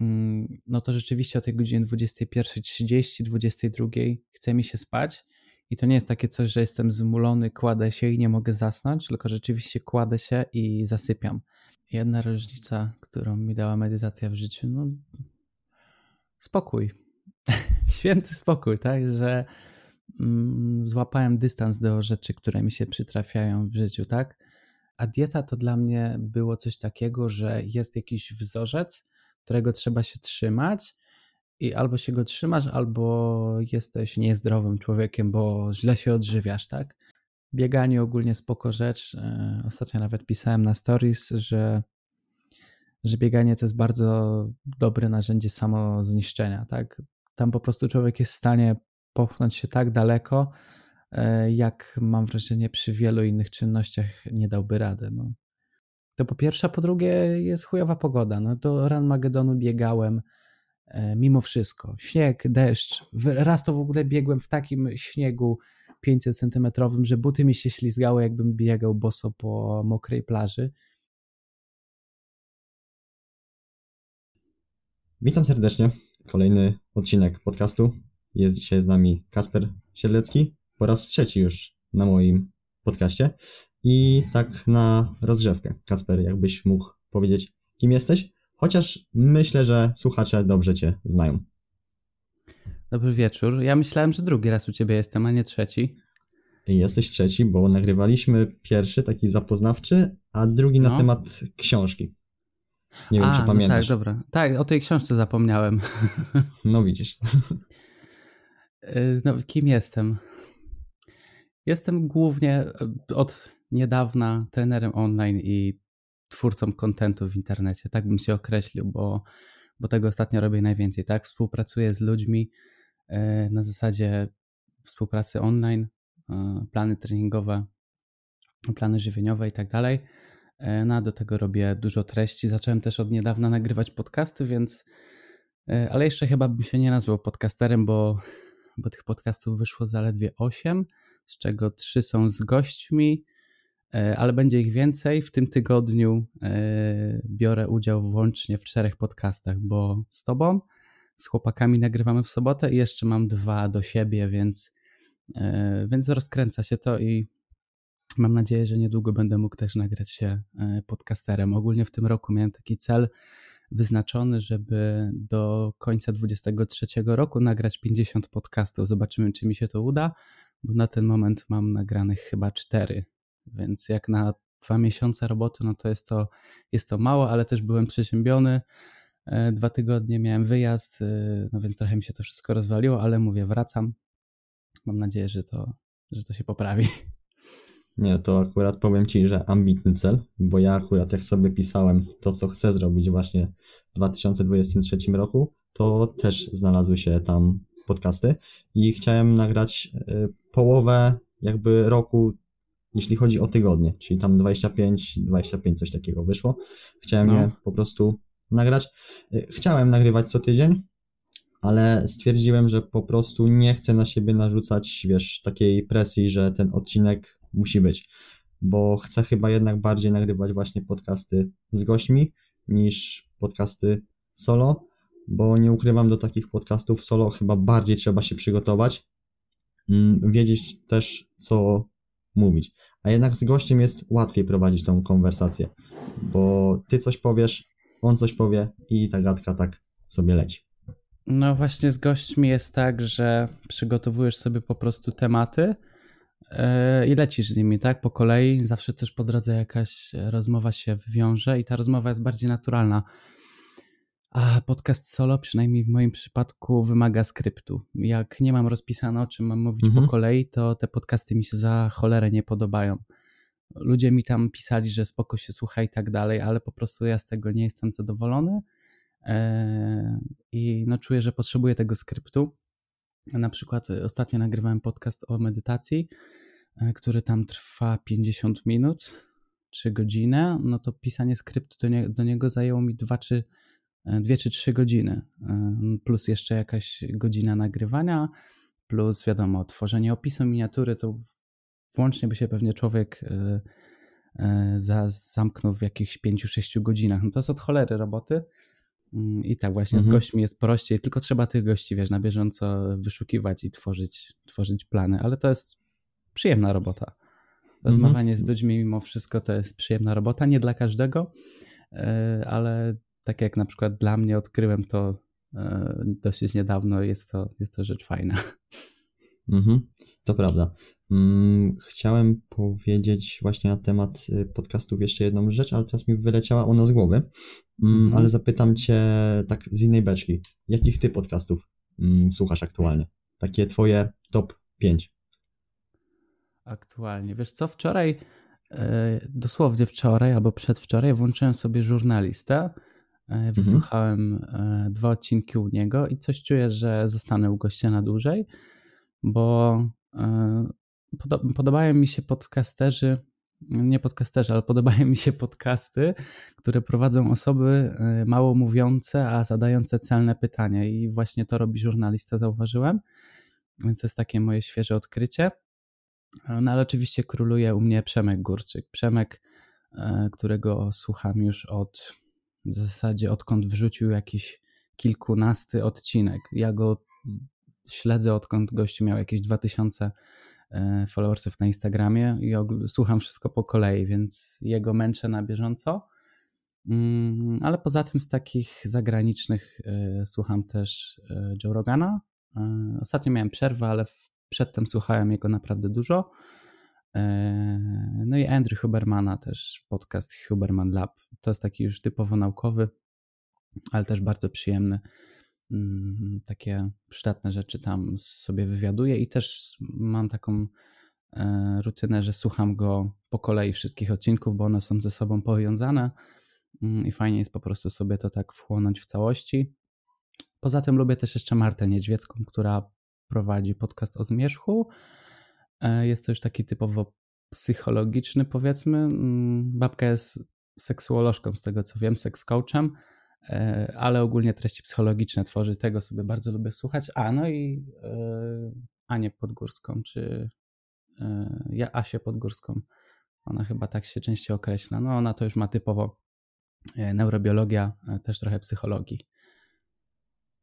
mm, no to rzeczywiście o tej godzinie 21.30, 22 chce mi się spać i to nie jest takie coś, że jestem zmulony, kładę się i nie mogę zasnąć, tylko rzeczywiście kładę się i zasypiam. Jedna różnica, którą mi dała medytacja w życiu, no spokój. Święty spokój, tak, że mm, złapałem dystans do rzeczy, które mi się przytrafiają w życiu, tak? A dieta to dla mnie było coś takiego, że jest jakiś wzorzec, którego trzeba się trzymać i albo się go trzymasz, albo jesteś niezdrowym człowiekiem, bo źle się odżywiasz, tak? Bieganie ogólnie spoko rzecz. E, ostatnio nawet pisałem na stories, że, że bieganie to jest bardzo dobre narzędzie samozniszczenia, tak? Tam po prostu człowiek jest w stanie popchnąć się tak daleko, e, jak mam wrażenie przy wielu innych czynnościach nie dałby rady. No. To po pierwsze, a po drugie jest chujowa pogoda. No to ran Magedonu biegałem e, mimo wszystko. Śnieg, deszcz. Raz to w ogóle biegłem w takim śniegu 500 centymetrowym, że buty mi się ślizgały, jakbym biegał boso po mokrej plaży. Witam serdecznie. Kolejny odcinek podcastu. Jest dzisiaj z nami Kasper Siedlecki. Po raz trzeci już na moim podcaście. I tak na rozgrzewkę. Kasper, jakbyś mógł powiedzieć, kim jesteś? Chociaż myślę, że słuchacze dobrze Cię znają. Dobry wieczór. Ja myślałem, że drugi raz u Ciebie jestem, a nie trzeci. Jesteś trzeci, bo nagrywaliśmy pierwszy, taki zapoznawczy, a drugi no. na temat książki. Nie wiem, a, czy pamiętasz. No tak, dobra. Tak, o tej książce zapomniałem. No widzisz. Y, no, kim jestem? Jestem głównie y, od niedawna trenerem online i twórcą kontentu w internecie. Tak bym się określił, bo, bo tego ostatnio robię najwięcej. Tak, współpracuję z ludźmi y, na zasadzie współpracy online, plany treningowe, plany żywieniowe i tak dalej. No a do tego robię dużo treści. Zacząłem też od niedawna nagrywać podcasty, więc ale jeszcze chyba bym się nie nazwał podcasterem, bo bo tych podcastów wyszło zaledwie 8, z czego 3 są z gośćmi, e, ale będzie ich więcej. W tym tygodniu e, biorę udział włącznie w czterech podcastach, bo z tobą, z chłopakami nagrywamy w sobotę i jeszcze mam dwa do siebie, więc, e, więc rozkręca się to i mam nadzieję, że niedługo będę mógł też nagrać się podcasterem. Ogólnie w tym roku miałem taki cel, wyznaczony, żeby do końca 2023 roku nagrać 50 podcastów. Zobaczymy, czy mi się to uda, bo na ten moment mam nagranych chyba 4, więc jak na dwa miesiące roboty, no to jest to, jest to mało, ale też byłem przeziębiony. E, dwa tygodnie miałem wyjazd, e, no więc trochę mi się to wszystko rozwaliło, ale mówię, wracam. Mam nadzieję, że to, że to się poprawi. Nie, to akurat powiem Ci, że ambitny cel, bo ja akurat jak sobie pisałem to, co chcę zrobić właśnie w 2023 roku, to też znalazły się tam podcasty i chciałem nagrać y, połowę jakby roku, jeśli chodzi o tygodnie, czyli tam 25, 25 coś takiego wyszło. Chciałem no. je po prostu nagrać. Y, chciałem nagrywać co tydzień, ale stwierdziłem, że po prostu nie chcę na siebie narzucać, wiesz, takiej presji, że ten odcinek musi być, bo chcę chyba jednak bardziej nagrywać właśnie podcasty z gośćmi niż podcasty solo, bo nie ukrywam do takich podcastów solo chyba bardziej trzeba się przygotować, mm, wiedzieć też co mówić. A jednak z gościem jest łatwiej prowadzić tą konwersację, bo ty coś powiesz, on coś powie i ta gadka tak sobie leci. No właśnie z gośćmi jest tak, że przygotowujesz sobie po prostu tematy, E, i lecisz z nimi, tak, po kolei. Zawsze też po drodze jakaś rozmowa się wiąże i ta rozmowa jest bardziej naturalna. A podcast solo, przynajmniej w moim przypadku, wymaga skryptu. Jak nie mam rozpisane, o czym mam mówić mhm. po kolei, to te podcasty mi się za cholerę nie podobają. Ludzie mi tam pisali, że spoko się słucha i tak dalej, ale po prostu ja z tego nie jestem zadowolony eee, i no czuję, że potrzebuję tego skryptu. Na przykład y, ostatnio nagrywałem podcast o medytacji, y, który tam trwa 50 minut czy godzinę, no to pisanie skryptu do, nie, do niego zajęło mi 2 czy, 2 y, czy 3 godziny, plus jeszcze jakaś godzina nagrywania, plus wiadomo, tworzenie opisu miniatury, to włącznie by się pewnie człowiek za, zamknął w jakichś 5-6 godzinach. No to jest od cholery roboty. Mm, I tak właśnie mhm. z gośćmi jest prościej, tylko trzeba tych gości, wiesz, na bieżąco wyszukiwać i tworzyć, tworzyć plany, ale to jest przyjemna robota. Rozmawianie mhm. z ludźmi mimo wszystko to jest przyjemna robota, nie dla każdego, e, ale tak jak na przykład dla mnie odkryłem to e, dosyć niedawno, jest to, jest to rzecz fajna. Mhm, to prawda. Mm, chciałem powiedzieć właśnie na temat y, podcastów jeszcze jedną rzecz, ale teraz mi wyleciała ona z głowy. Mm, mhm. Ale zapytam Cię tak z innej beczki. Jakich Ty podcastów mm, słuchasz aktualnie? Takie Twoje top 5. Aktualnie. Wiesz co, wczoraj, e, dosłownie wczoraj albo przedwczoraj włączyłem sobie żurnalistę, mhm. Wysłuchałem mhm. dwa odcinki u niego i coś czuję, że zostanę u gościa na dłużej, bo podobają mi się podcasterzy, nie podcasterzy, ale podobają mi się podcasty, które prowadzą osoby mało mówiące, a zadające celne pytania. I właśnie to robi żurnalista, zauważyłem. Więc to jest takie moje świeże odkrycie. No ale oczywiście króluje u mnie Przemek Górczyk. Przemek, e, którego słucham już od w zasadzie odkąd wrzucił jakiś kilkunasty odcinek. Ja go śledzę odkąd gościu miał jakieś 2000 e, followersów na Instagramie i słucham wszystko po kolei, więc jego męczę na bieżąco. Mm, ale poza tym z takich zagranicznych e, słucham też Joe Rogana. Ostatnio miałem przerwę, ale Przedtem słuchałem jego naprawdę dużo. E, no i Andrew Hubermana też, podcast Huberman Lab. To jest taki już typowo naukowy, ale też bardzo przyjemny. Mm, takie przydatne rzeczy tam sobie wywiaduję i też mam taką e, rutynę, że słucham go po kolei wszystkich odcinków, bo one są ze sobą powiązane mm, i fajnie jest po prostu sobie to tak wchłonąć w całości. Poza tym lubię też jeszcze Martę Niedźwiecką, która prowadzi podcast o zmierzchu. E, jest to już taki typowo psychologiczny, powiedzmy. Mm, babka jest seksuolożką, z tego co wiem, seks coachem, e, ale ogólnie treści psychologiczne tworzy. Tego sobie bardzo lubię słuchać. A no i e, Anię Podgórską, czy ja Asię Podgórską. Ona chyba tak się częściej określa. No ona to już ma typowo neurobiologia, też trochę psychologii.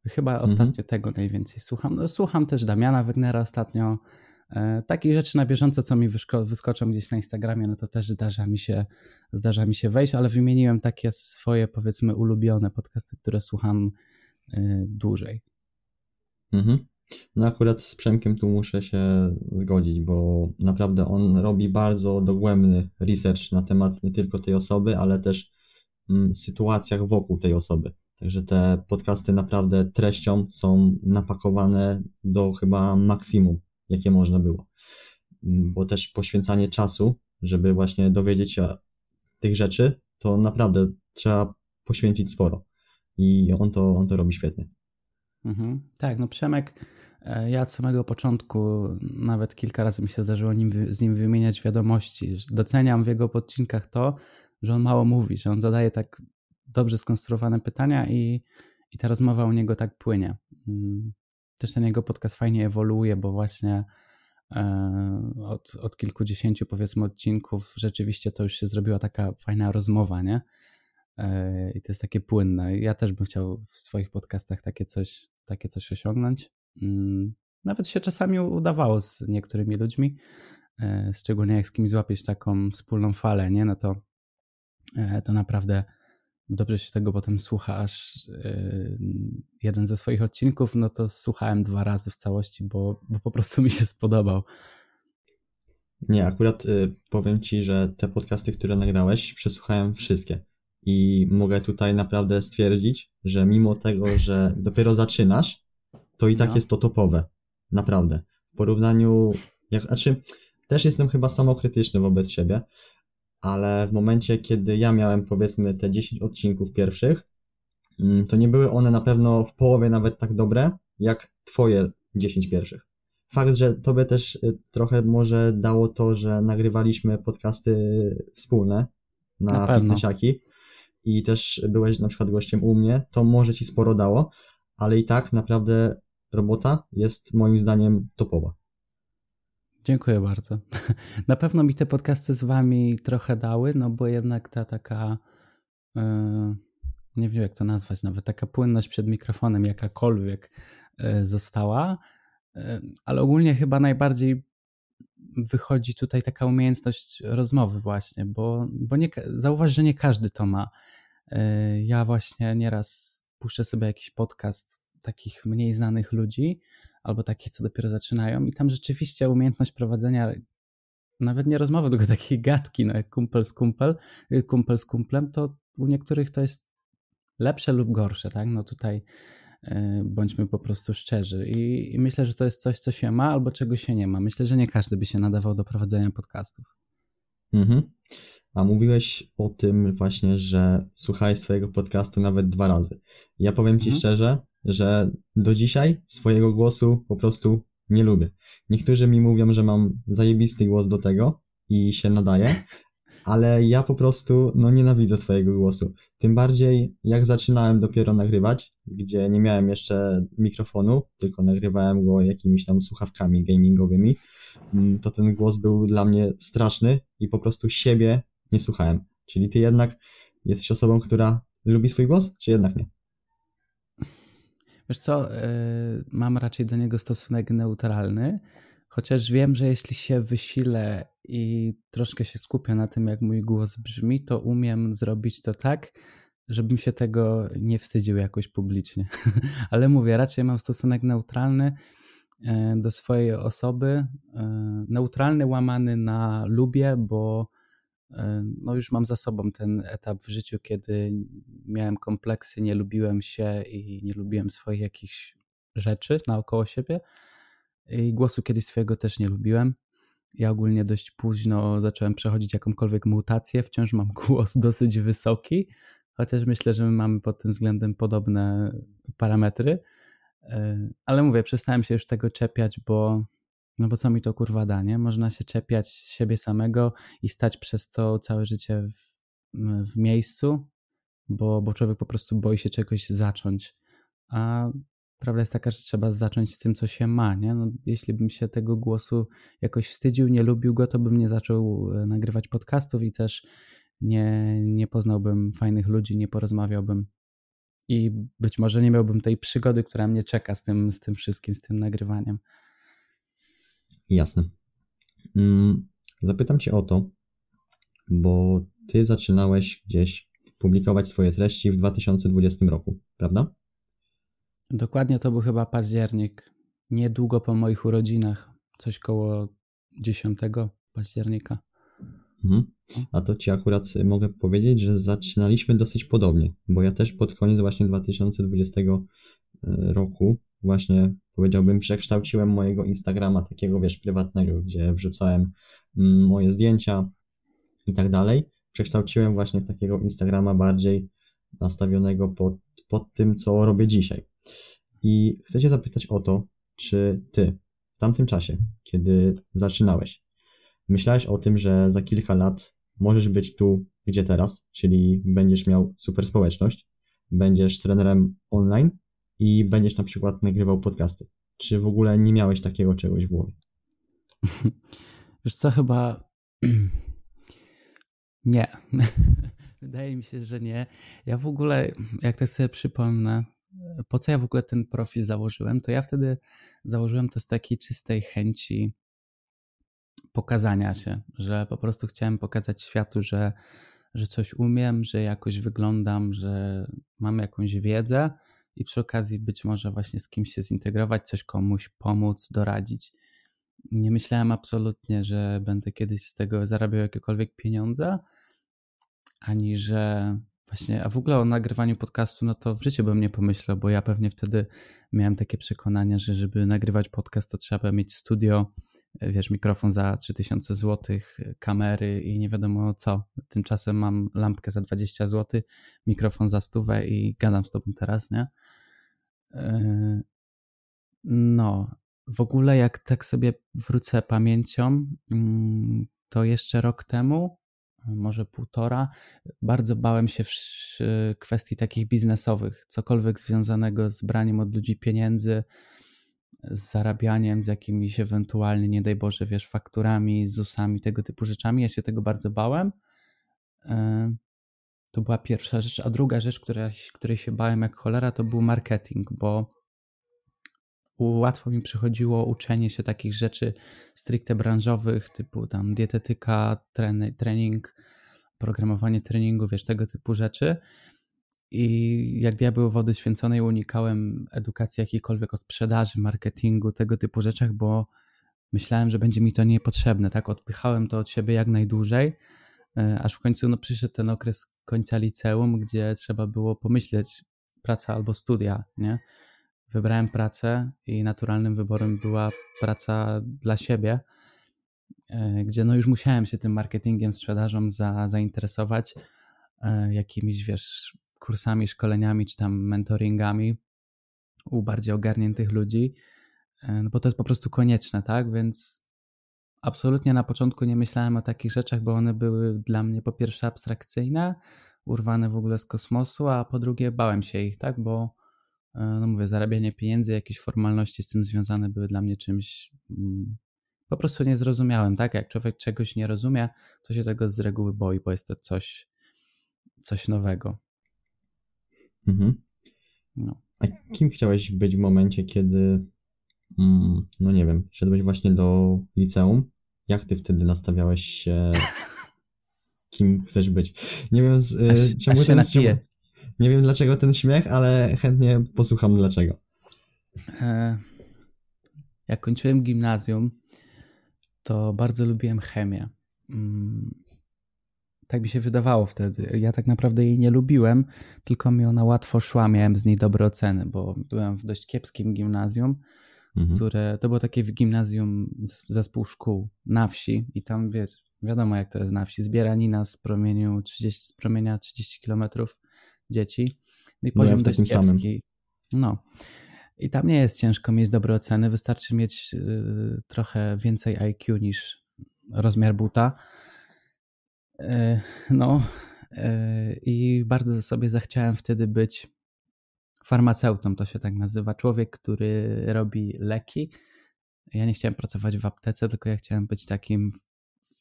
Chyba mhm. ostatnio tego najwięcej słucham. No, słucham też Damiana Wegnera ostatnio. E, takich rzeczy na bieżąco, co mi wyskoczą gdzieś na Instagramie, no to też zdarza mi się, zdarza mi się wejść, ale wymieniłem takie swoje, powiedzmy, ulubione podcasty, które słucham y, dłużej. Mhm. No akurat z Przemkiem tu muszę się zgodzić, bo naprawdę on robi bardzo dogłębny research na temat nie tylko tej osoby, ale też mm, sytuacjach wokół tej osoby. Także te podcasty naprawdę treścią są napakowane do chyba maksimum, jakie można było. Bo też poświęcanie czasu, żeby właśnie dowiedzieć się tych rzeczy, to naprawdę trzeba poświęcić sporo. I on to, on to robi świetnie. Mhm. Tak, no Przemek, e, ja od samego początku nawet kilka razy mi się zdarzyło nim, z nim wymieniać wiadomości. Doceniam w jego podcinkach to, że on mało mówi, że on zadaje tak dobrze skonstruowane pytania i, i ta rozmowa u niego tak płynie. Też ten jego podcast fajnie ewoluuje, bo właśnie e, od, od kilkudziesięciu powiedzmy odcinków rzeczywiście to już się zrobiła taka fajna rozmowa, nie? E, I to jest takie płynne. Ja też bym chciał w swoich podcastach takie coś, takie coś osiągnąć. Mm, nawet się czasami udawało z niektórymi ludźmi, e, szczególnie jak z kimś złapieć taką wspólną falę, nie? No to, to naprawdę dobrze się tego potem słucha, aż y, jeden ze swoich odcinków, no to słuchałem dwa razy w całości, bo, bo po prostu mi się spodobał. Nie, akurat y, powiem Ci, że te podcasty, które nagrałeś, przesłuchałem wszystkie. I mogę tutaj naprawdę stwierdzić, że mimo tego, że dopiero zaczynasz, to i tak no. jest to topowe. Naprawdę. W porównaniu, jak, znaczy, też jestem chyba samokrytyczny wobec siebie, ale w momencie, kiedy ja miałem powiedzmy te 10 odcinków pierwszych, mm, to nie były one na pewno w połowie nawet tak dobre, jak twoje 10 pierwszych. Fakt, że tobie też y, trochę może dało to, że nagrywaliśmy podcasty wspólne na, na fitnessiaki i też byłeś na przykład gościem u mnie, to może ci sporo dało, ale i tak naprawdę robota jest moim zdaniem topowa. Dziękuję bardzo. Na pewno mi te podcasty z wami trochę dały, no bo jednak ta taka, yy, nie wiem jak to nazwać nawet, taka płynność przed mikrofonem jakakolwiek e, została, e, ale ogólnie chyba najbardziej wychodzi tutaj taka umiejętność rozmowy właśnie, bo, bo nie, zauważ, że nie każdy to ma. E, ja właśnie nieraz puszczę sobie jakiś podcast takich mniej znanych ludzi, albo takich, co dopiero zaczynają i tam rzeczywiście umiejętność prowadzenia nawet nie rozmowy, tylko takiej gadki, no jak kumpel z kumpel, y, kumpel z kumplem, to u niektórych to jest lepsze lub gorsze, tak? No tutaj y, bądźmy po prostu szczerzy I, I, myślę, że to jest coś, co się ma albo czego się nie ma. Myślę, że nie każdy by się nadawał do prowadzenia podcastów. Mhm. A mówiłeś o tym właśnie, że słuchałeś swojego podcastu nawet dwa razy. Ja powiem Ci mhm. szczerze, że do dzisiaj swojego głosu po prostu nie lubię. Niektórzy mi mówią, że mam zajebisty głos do tego i się nadaje, ale ja po prostu no nienawidzę swojego głosu. Tym bardziej jak zaczynałem dopiero nagrywać, gdzie nie miałem jeszcze mikrofonu, tylko nagrywałem go jakimiś tam słuchawkami gamingowymi, mm, to ten głos był dla mnie straszny i po prostu siebie nie słuchałem. Czyli ty jednak jesteś osobą, która lubi swój głos, czy jednak nie? Wiesz co, yy, mam raczej do niego stosunek neutralny, chociaż wiem, że jeśli się wysilę i troszkę się skupię na tym, jak mój głos brzmi, to umiem zrobić to tak, żebym się tego nie wstydził jakoś publicznie. Ale mówię, raczej mam stosunek neutralny e, do swojej osoby. E, neutralny łamany na lubię, bo no już mam za sobą ten etap w życiu, kiedy miałem kompleksy, nie lubiłem się i nie lubiłem swoich jakichś rzeczy naokoło siebie. I głosu kiedyś swojego też nie lubiłem. Ja ogólnie dość późno zacząłem przechodzić jakąkolwiek mutację. Wciąż mam głos dosyć wysoki, chociaż myślę, że my mamy pod tym względem podobne parametry. E, ale mówię, przestałem się już tego czepiać, bo no bo co mi to kurwa da, nie? Można się czepiać siebie samego i stać przez to całe życie w, w miejscu, bo, bo człowiek po prostu boi się czegoś zacząć. A prawda jest taka, że trzeba zacząć z tym, co się ma, nie? No, jeśli bym się tego głosu jakoś wstydził, nie lubił go, to bym nie zaczął e, nagrywać podcastów i też nie, nie poznałbym fajnych ludzi, nie porozmawiałbym i być może nie miałbym tej przygody, która mnie czeka z tym, z tym wszystkim, z tym nagrywaniem. Jasne. Mm, zapytam Cię o to, bo Ty zaczynałeś gdzieś publikować swoje treści w 2020 roku, prawda? Dokładnie to był chyba październik. Niedługo po moich urodzinach, coś koło 10 października. Mhm. A to Ci akurat mogę powiedzieć, że zaczynaliśmy dosyć podobnie, bo ja też pod koniec właśnie 2020 e, roku właśnie powiedziałbym, przekształciłem mojego Instagrama takiego, wiesz, prywatnego, gdzie wrzucałem mm, moje zdjęcia i tak dalej. Przekształciłem właśnie takiego Instagrama bardziej nastawionego pod, pod tym, co robię dzisiaj. I chcę Cię zapytać o to, czy Ty w tamtym czasie, kiedy zaczynałeś, myślałeś o tym, że za kilka lat możesz być tu, gdzie teraz, czyli będziesz miał super społeczność, będziesz trenerem online i będziesz na przykład nagrywał podcasty? Czy w ogóle nie miałeś takiego czegoś w głowie? Wiesz co, chyba nie. Wydaje mi się, że nie. Ja w ogóle, jak tak sobie przypomnę, po co ja w ogóle ten profil założyłem, to ja wtedy założyłem to z takiej czystej chęci pokazania się, że po prostu chciałem pokazać światu, że, że coś umiem, że jakoś wyglądam, że mam jakąś wiedzę i przy okazji być może właśnie z kimś się zintegrować, coś komuś pomóc, doradzić. Nie myślałem absolutnie, że będę kiedyś z tego zarabiał jakiekolwiek pieniądze, ani że właśnie, a w ogóle o nagrywaniu podcastu, no to w życiu bym nie pomyślał, bo ja pewnie wtedy miałem takie przekonania, że żeby nagrywać podcast, to trzeba mieć studio, wiesz, mikrofon za 3000 zł, kamery i nie wiadomo co. Tymczasem mam lampkę za 20 zł, mikrofon za stówę i gadam z tobą teraz, nie? E, no, w ogóle jak tak sobie wrócę pamięcią, mm, to jeszcze rok temu, może półtora, bardzo bałem się w kwestii takich biznesowych, cokolwiek związanego z braniem od ludzi pieniędzy, z zarabianiem, z jakimiś ewentualnie, nie daj Boże, wiesz, fakturami, ZUS-ami, tego typu rzeczami. Ja się tego bardzo bałem. E, To była pierwsza rzecz. A druga rzecz, która, której się bałem jak cholera, to był marketing, bo łatwo mi przychodziło uczenie się takich rzeczy stricte branżowych, typu tam dietetyka, trening, programowanie treningu, wiesz, tego typu rzeczy. I jak diabeł wody święconej unikałem edukacji jakiejkolwiek o sprzedaży, marketingu, tego typu rzeczach, bo myślałem, że będzie mi to niepotrzebne, tak? Odpychałem to od siebie jak najdłużej, e, aż w końcu no, przyszedł ten okres końca liceum, gdzie trzeba było pomyśleć praca albo studia, nie? Wybrałem pracę i naturalnym wyborem była praca dla siebie, e, gdzie no już musiałem się tym marketingiem, sprzedażą za, zainteresować, e, jakimiś, wiesz, kursami, szkoleniami czy tam mentoringami u bardziej ogarniętych ludzi, e, no bo to jest po prostu konieczne, tak? Więc absolutnie na początku nie myślałem o takich rzeczach, bo one były dla mnie po pierwsze abstrakcyjne, urwane w ogóle z kosmosu, a po drugie bałem się ich, tak? Bo e, no mówię, zarabianie pieniędzy, jakieś formalności z tym związane były dla mnie czymś mm, po prostu niezrozumiałym, tak? Jak człowiek czegoś nie rozumie, to się tego z reguły boi, bo jest to coś, coś nowego. Mhm. No. A kim chciałeś być w momencie, kiedy, mm, no nie wiem, szedłeś właśnie do liceum? Jak ty wtedy nastawiałeś się, kim chcesz być? Nie wiem, z, y, aż, czemu aż ten, czemu, nie wiem dlaczego ten śmiech, ale chętnie posłucham dlaczego. E, jak kończyłem gimnazjum, to bardzo lubiłem chemię. Tak mi się wydawało wtedy. Ja tak naprawdę jej nie lubiłem, tylko mi ona łatwo szła, miałem z niej dobre oceny, bo byłem w dość kiepskim gimnazjum, mhm. które to było takie gimnazjum z, zespół szkół na wsi i tam wiesz, wiadomo jak to jest na wsi, zbieranina z promieniu 30, z promienia 30 kilometrów dzieci no i poziom dość kiepski. Samym. No. I tam nie jest ciężko mieć dobre oceny, wystarczy mieć y, trochę więcej IQ niż rozmiar buta no e, i bardzo sobie zachciałem wtedy być farmaceutą, to się tak nazywa. Człowiek, który robi leki. Ja nie chciałem pracować w aptece, tylko ja chciałem być takim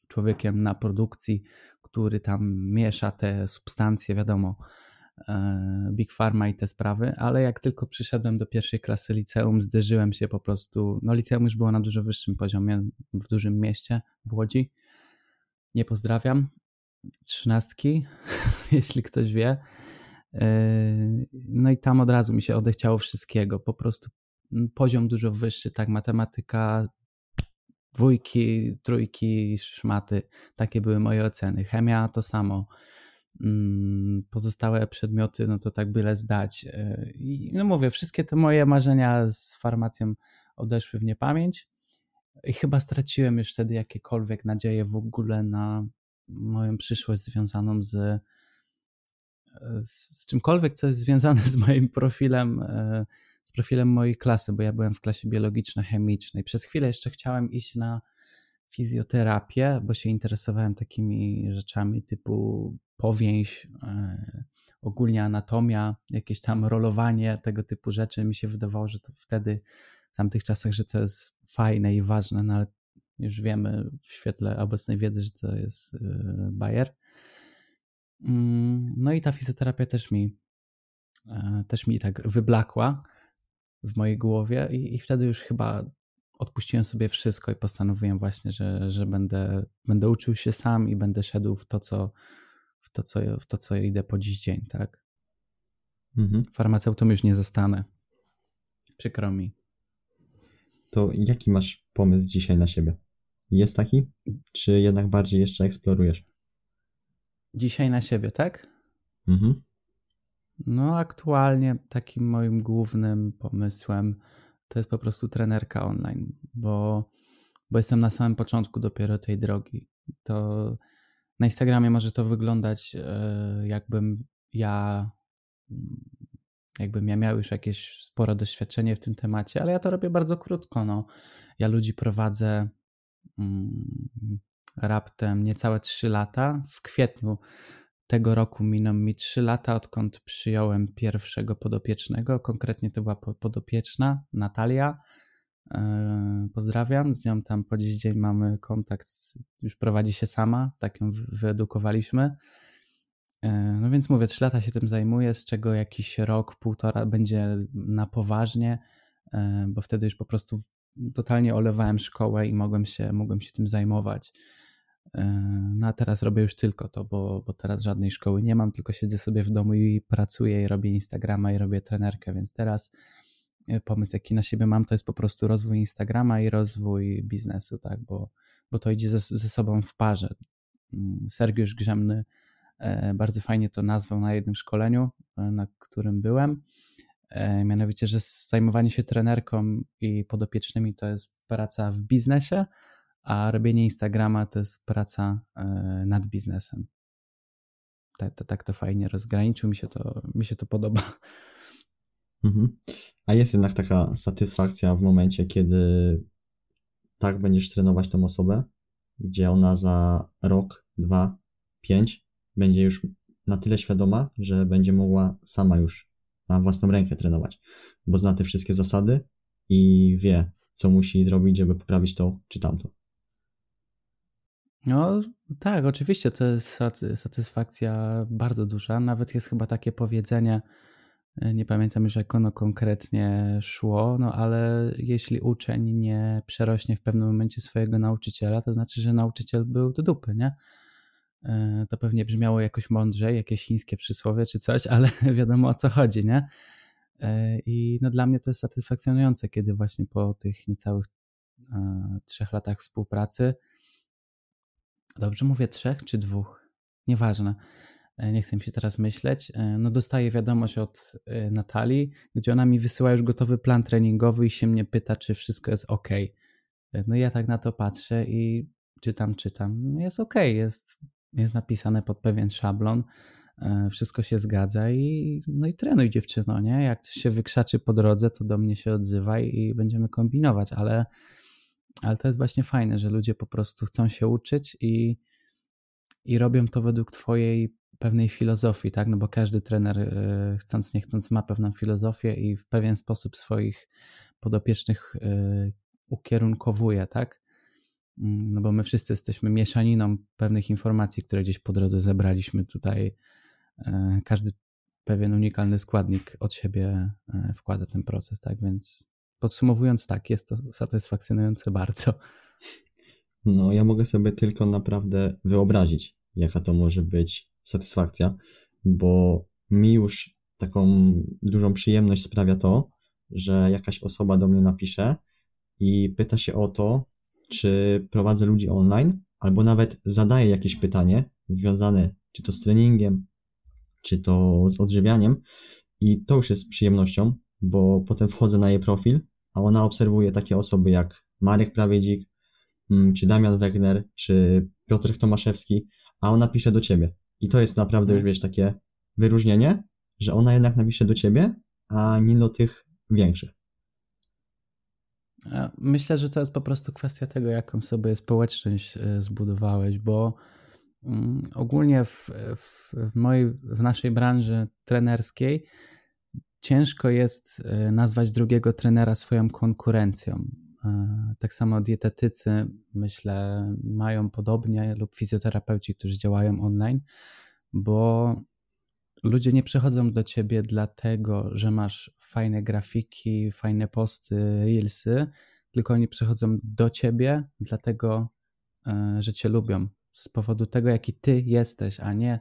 człowiekiem na produkcji, który tam miesza te substancje, wiadomo, e, Big Pharma i te sprawy, ale jak tylko przyszedłem do pierwszej klasy liceum, zderzyłem się po prostu, no liceum już było na dużo wyższym poziomie, w dużym mieście, w Łodzi, nie pozdrawiam, trzynastki, jeśli ktoś wie. E, no i tam od razu mi się odechciało wszystkiego. Po prostu poziom dużo wyższy, tak, matematyka, dwójki, trójki, szmaty. Takie były moje oceny. Chemia to samo. Mm, pozostałe przedmioty, no to tak byle zdać. E, I no mówię, wszystkie te moje marzenia z farmacją odeszły w niepamięć. I chyba straciłem już wtedy jakiekolwiek nadzieje w ogóle na, moją przyszłość związaną z, z, z czymkolwiek, co jest związane z moim profilem, e, z profilem mojej klasy, bo ja byłem w klasie biologiczno-chemicznej. Przez chwilę jeszcze chciałem iść na fizjoterapię, bo się interesowałem takimi rzeczami typu powięź, e, ogólnie anatomia, jakieś tam rolowanie, tego typu rzeczy. Mi się wydawało, że to wtedy, w tamtych czasach, że to jest fajne i ważne, no ale już wiemy w świetle obecnej wiedzy, że to jest y, Bayer. Mm, no i ta fizjoterapia też mi, e, też mi tak wyblakła w mojej głowie i, i wtedy już chyba odpuściłem sobie wszystko i postanowiłem właśnie, że, że będę, będę uczył się sam i będę szedł w to, co, w to, co, w to, co idę po dziś dzień, tak? Mhm. Farmaceutą już nie zostanę. Przykro mi. To jaki masz pomysł dzisiaj na siebie? Jest taki? Czy jednak bardziej jeszcze eksplorujesz? Dzisiaj na siebie, tak? Mhm. No, aktualnie takim moim głównym pomysłem to jest po prostu trenerka online, bo, bo jestem na samym początku dopiero tej drogi. To na Instagramie może to wyglądać, e, jakbym ja jakbym ja miał już jakieś spore doświadczenie w tym temacie, ale ja to robię bardzo krótko. No. Ja ludzi prowadzę raptem niecałe 3 lata. W kwietniu tego roku miną mi 3 lata, odkąd przyjąłem pierwszego podopiecznego. Konkretnie to była podopieczna Natalia. E, pozdrawiam, z nią tam po dziś dzień mamy kontakt, już prowadzi się sama, tak ją wyedukowaliśmy. No więc mówię, trzy lata się tym zajmuję, z czego jakiś rok, półtora będzie na poważnie, bo wtedy już po prostu totalnie olewałem szkołę i mogłem się, mogłem się tym zajmować. No a teraz robię już tylko to, bo, bo teraz żadnej szkoły nie mam, tylko siedzę sobie w domu i pracuję i robię Instagrama i robię trenerkę, więc teraz e, pomysł jaki na siebie mam to jest po prostu rozwój Instagrama i rozwój biznesu, tak, bo, bo to idzie ze, ze sobą w parze. Mm, Sergiusz Grzemny e, bardzo fajnie to nazwał na jednym szkoleniu, e, na którym byłem, mianowicie, że zajmowanie się trenerką i podopiecznymi to jest praca w biznesie, a robienie Instagrama to jest praca e, nad biznesem. Tak, tak, tak to fajnie rozgraniczył, mi się to, mi się to podoba. Mhm. A jest jednak taka satysfakcja w momencie, kiedy tak będziesz trenować tą osobę, gdzie ona za rok, dwa, pięć będzie już na tyle świadoma, że będzie mogła sama już na własną rękę trenować, bo zna te wszystkie zasady i wie, co musi zrobić, żeby poprawić to czy tamto. No tak, oczywiście to jest satysfakcja bardzo duża. Nawet jest chyba takie powiedzenie, e, nie pamiętam już jak ono konkretnie szło, no ale jeśli uczeń nie przerośnie w pewnym momencie swojego nauczyciela, to znaczy, że nauczyciel był do dupy, nie? E, to pewnie brzmiało jakoś mądrzej, jakieś chińskie przysłowie czy coś, ale wiadomo o co chodzi, nie? E, I no dla mnie to jest satysfakcjonujące, kiedy właśnie po tych niecałych trzech latach współpracy Dobrze mówię trzech czy dwóch? Nieważne. E, nie chcę mi się teraz myśleć. E, no dostaję wiadomość od e, Natalii, gdzie ona mi wysyła już gotowy plan treningowy i się mnie pyta, czy wszystko jest ok. No ja tak na to patrzę i czytam, czytam. Jest ok, jest, jest napisane pod pewien szablon, wszystko się zgadza i no i trenuj dziewczyno, nie? Jak coś się wykrzaczy po drodze, to do mnie się odzywaj i będziemy kombinować, ale ale to jest właśnie fajne, że ludzie po prostu chcą się uczyć i, i robią to według Twojej pewnej filozofii, tak? No bo każdy trener, e, chcąc nie chcąc, ma pewną filozofię i w pewien sposób swoich podopiecznych e, ukierunkowuje, tak? Mm, no bo my wszyscy jesteśmy mieszaniną pewnych informacji, które gdzieś po drodze zebraliśmy tutaj. E, każdy pewien unikalny składnik od siebie wkłada ten proces, tak? Więc Podsumowując, tak, jest to satysfakcjonujące bardzo. No, ja mogę sobie tylko naprawdę wyobrazić, jaka to może być satysfakcja, bo mi już taką dużą przyjemność sprawia to, że jakaś osoba do mnie napisze i pyta się o to, czy prowadzę ludzi online, albo nawet zadaje jakieś pytanie związane czy to z treningiem, czy to z odżywianiem, i to już jest przyjemnością, bo potem wchodzę na jej profil, a ona obserwuje takie osoby jak Marek Prawiedzik, mm, czy Damian Wegner, czy Piotr Tomaszewski, a ona pisze do ciebie. I to jest naprawdę już, wiesz, takie wyróżnienie, że ona jednak napisze do ciebie, a nie do tych większych. Myślę, że to jest po prostu kwestia tego, jaką sobie społeczność e, zbudowałeś, bo mm, ogólnie w, w, w, mojej, w naszej branży trenerskiej ciężko jest e, nazwać drugiego trenera swoją konkurencją. E, tak samo dietetycy, myślę, mają podobnie, lub fizjoterapeuci, którzy działają online, bo ludzie nie przychodzą do ciebie dlatego, że masz fajne grafiki, fajne posty, reelsy, tylko oni przychodzą do ciebie dlatego, e, że cię lubią. Z powodu tego, jaki ty jesteś, a nie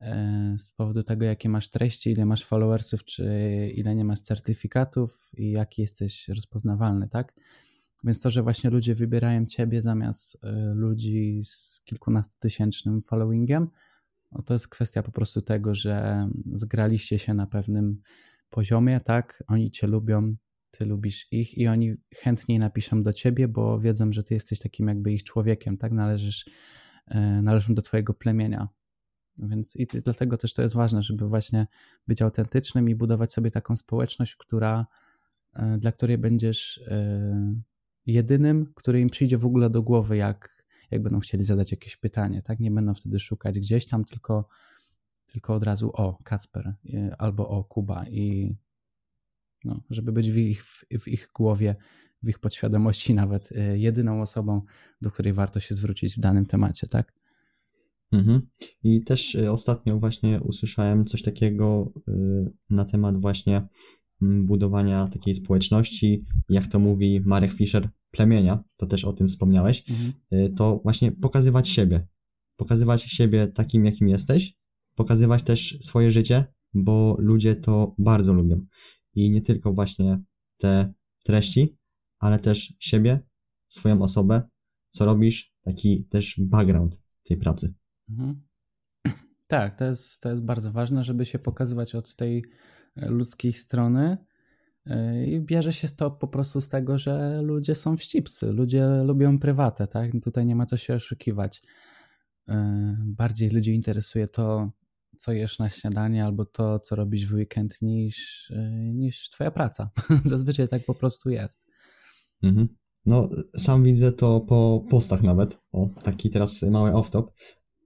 E, z powodu tego, jakie masz treści, ile masz followersów, czy ile nie masz certyfikatów i jaki jesteś rozpoznawalny, tak? Więc to, że właśnie ludzie wybierają ciebie zamiast e, ludzi z kilkunastotysięcznym followingiem, to jest kwestia po prostu tego, że zgraliście się na pewnym poziomie, tak? Oni cię lubią, ty lubisz ich i oni chętniej napiszą do ciebie, bo wiedzą, że ty jesteś takim jakby ich człowiekiem, tak? Należysz, e, należą do twojego plemienia. Więc i dlatego też to jest ważne, żeby właśnie być autentycznym i budować sobie taką społeczność, która, e, dla której będziesz e, jedynym, który im przyjdzie w ogóle do głowy, jak, jak będą chcieli zadać jakieś pytanie, tak? Nie będą wtedy szukać gdzieś tam, tylko, tylko od razu o, Kasper e, albo o, Kuba i no, żeby być w ich, w, ich głowie, w ich podświadomości nawet jedyną osobą, do której warto się zwrócić w danym temacie, tak? Mhm. I też y, ostatnio właśnie usłyszałem coś takiego y, na temat właśnie mm, budowania takiej społeczności, jak to mówi Marek Fischer, plemienia, to też o tym wspomniałeś, mhm. Y, to właśnie pokazywać siebie. Pokazywać siebie takim, jakim jesteś, pokazywać też swoje życie, bo ludzie to bardzo lubią. I nie tylko właśnie te treści, ale też siebie, swoją osobę, co robisz, taki też background tej pracy. Mhm. Tak, to jest, to jest bardzo ważne, żeby się pokazywać od tej e, ludzkiej strony. E, I bierze się to po prostu z tego, że ludzie są wścibscy, ludzie lubią prywatę, tak? Tutaj nie ma co się oszukiwać. E, bardziej ludzi interesuje to, co jesz na śniadanie, albo to, co robisz w weekend, niż, niż twoja praca. Zazwyczaj tak po prostu jest. Mhm. No, sam widzę to po postach nawet. O, taki teraz mały off-top,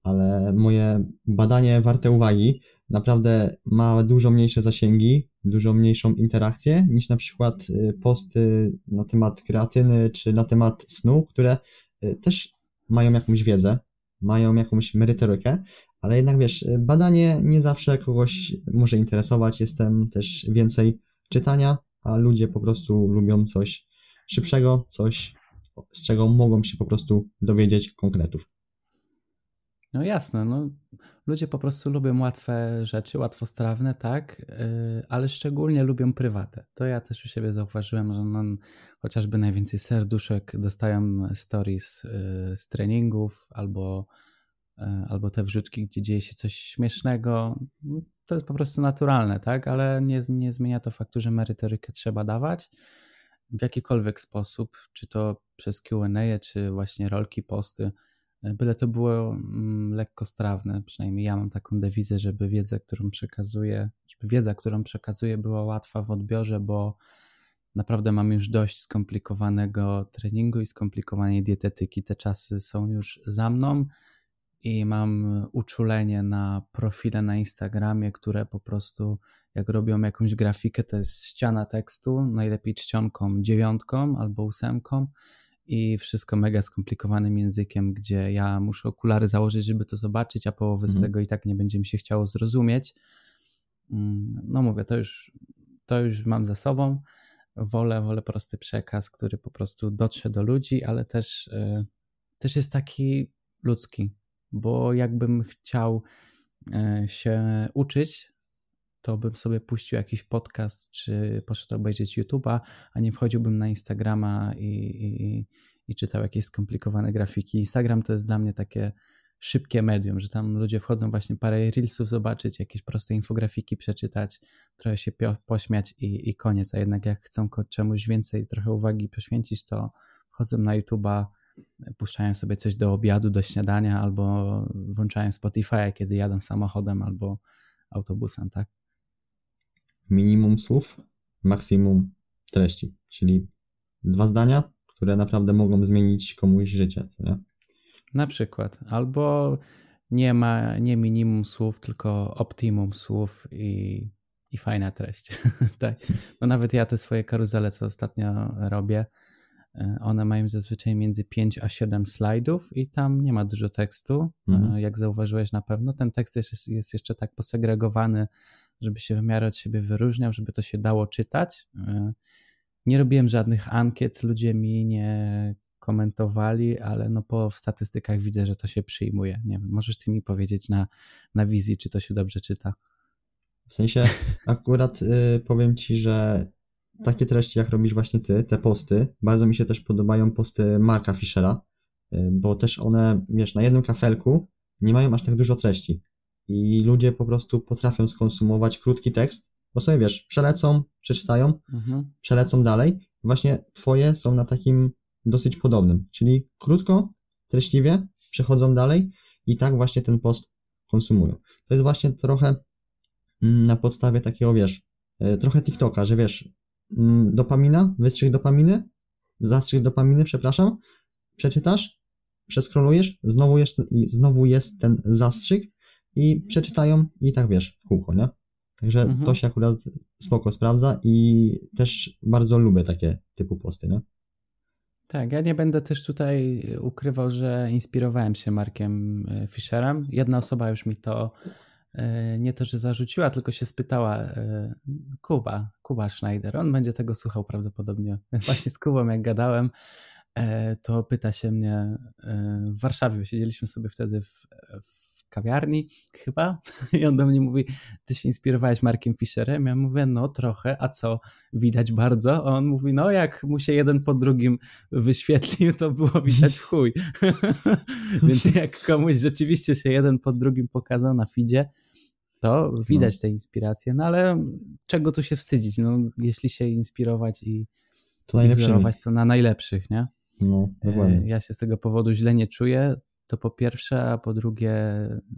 ale moje badanie warte uwagi naprawdę ma dużo mniejsze zasięgi, dużo mniejszą interakcję niż na przykład y, posty na temat kreatyny czy na temat snu, które y, też mają jakąś wiedzę, mają jakąś merytorykę, ale jednak wiesz, badanie nie zawsze kogoś może interesować, jestem też więcej czytania, a ludzie po prostu lubią coś szybszego, coś z czego mogą się po prostu dowiedzieć konkretów. No jasne, no ludzie po prostu lubią łatwe rzeczy, łatwostrawne, tak, yy, ale szczególnie lubią prywatę. To ja też u siebie zauważyłem, że no, chociażby najwięcej serduszek dostają stories yy, z treningów albo, yy, albo te wrzutki, gdzie dzieje się coś śmiesznego. To jest po prostu naturalne, tak, ale nie, nie zmienia to faktu, że merytorykę trzeba dawać w jakikolwiek sposób, czy to przez Q&A, czy właśnie rolki, posty byle to było mm, lekko strawne. Przynajmniej ja mam taką dewizę, żeby wiedza, którą przekazuję, żeby wiedza, którą przekazuję, była łatwa w odbiorze, bo naprawdę mam już dość skomplikowanego treningu i skomplikowanej dietetyki. Te czasy są już za mną i mam uczulenie na profile na Instagramie, które po prostu jak robią jakąś grafikę, to jest ściana tekstu, najlepiej czcionką dziewiątką albo ósemką i wszystko mega skomplikowanym językiem, gdzie ja muszę okulary założyć, żeby to zobaczyć, a połowę z mhm. tego i tak nie będzie mi się chciało zrozumieć. Mm, no mówię, to już, to już mam za sobą. Wolę, wolę prosty przekaz, który po prostu dotrze do ludzi, ale też, yy, też jest taki ludzki, bo jakbym chciał yy, się uczyć, to bym sobie puścił jakiś podcast, czy poszedł obejrzeć YouTube'a, a nie wchodziłbym na Instagrama i, i, i czytał jakieś skomplikowane grafiki. Instagram to jest dla mnie takie szybkie medium, że tam ludzie wchodzą właśnie parę reelsów zobaczyć, jakieś proste infografiki przeczytać, trochę się pośmiać i, i koniec. A jednak jak chcą czemuś więcej, trochę uwagi poświęcić, to wchodzą na YouTube'a, puszczają sobie coś do obiadu, do śniadania, albo włączają Spotify, kiedy jadą samochodem albo autobusem, tak? Minimum słów, maksimum treści, czyli dwa zdania, które naprawdę mogą zmienić komuś życie, co nie? Na przykład, albo nie ma nie minimum słów, tylko optimum słów i, i fajna treść. tak. No nawet ja te swoje karuzele, co ostatnio robię, e, one mają zazwyczaj między 5 a 7 slajdów i tam nie ma dużo tekstu. Mhm. E, jak zauważyłeś na pewno, ten tekst jest, jest jeszcze tak posegregowany żeby się w miarę od siebie wyróżniał, żeby to się dało czytać. E, nie robiłem żadnych ankiet, ludzie mi nie komentowali, ale no po statystykach widzę, że to się przyjmuje. Nie wiem, możesz ty mi powiedzieć na, na wizji, czy to się dobrze czyta? W sensie akurat y, powiem ci, że takie treści, jak robisz właśnie ty, te posty, bardzo mi się też podobają posty Marka Fischera, y, bo też one, wiesz, na jednym kafelku nie mają aż tak dużo treści i ludzie po prostu potrafią skonsumować krótki tekst, bo sobie wiesz, przelecą, przeczytają, mhm. przelecą dalej. Właśnie twoje są na takim dosyć podobnym, czyli krótko, treściwie, przechodzą dalej i tak właśnie ten post konsumują. To jest właśnie trochę mm, na podstawie takiego, wiesz, e, trochę TikToka, że wiesz, mm, dopamina, wystrzyk dopaminy, zastrzyk dopaminy, przepraszam, przeczytasz, przeskrolujesz, znowu jest, znowu jest ten zastrzyk i przeczytają i tak wiesz, w kółko, nie? Także mhm. to się akurat spoko sprawdza i też bardzo lubię takie typu posty, nie? Tak, ja nie będę też tutaj ukrywał, że inspirowałem się Markiem e, Fisherem. Jedna osoba już mi to e, nie to, że zarzuciła, tylko się spytała e, Kuba, Kuba Schneider. On będzie tego słuchał prawdopodobnie. Właśnie z Kubą jak gadałem, to pyta się mnie w Warszawie, siedzieliśmy sobie wtedy w, w kawiarni chyba i on do mnie mówi, ty się inspirowałeś Markiem Fisherem? Ja mówię, no trochę, a co? Widać bardzo? A on mówi, no jak mu się jeden po drugim wyświetlił, to było widać w chuj. Więc jak komuś rzeczywiście się jeden po drugim pokazał na feedzie, to widać no. te inspiracje, no ale czego tu się wstydzić, no jeśli się inspirować i to to na najlepszych, nie? No, dokładnie. Ja się z tego powodu źle nie czuję to po pierwsze, a po drugie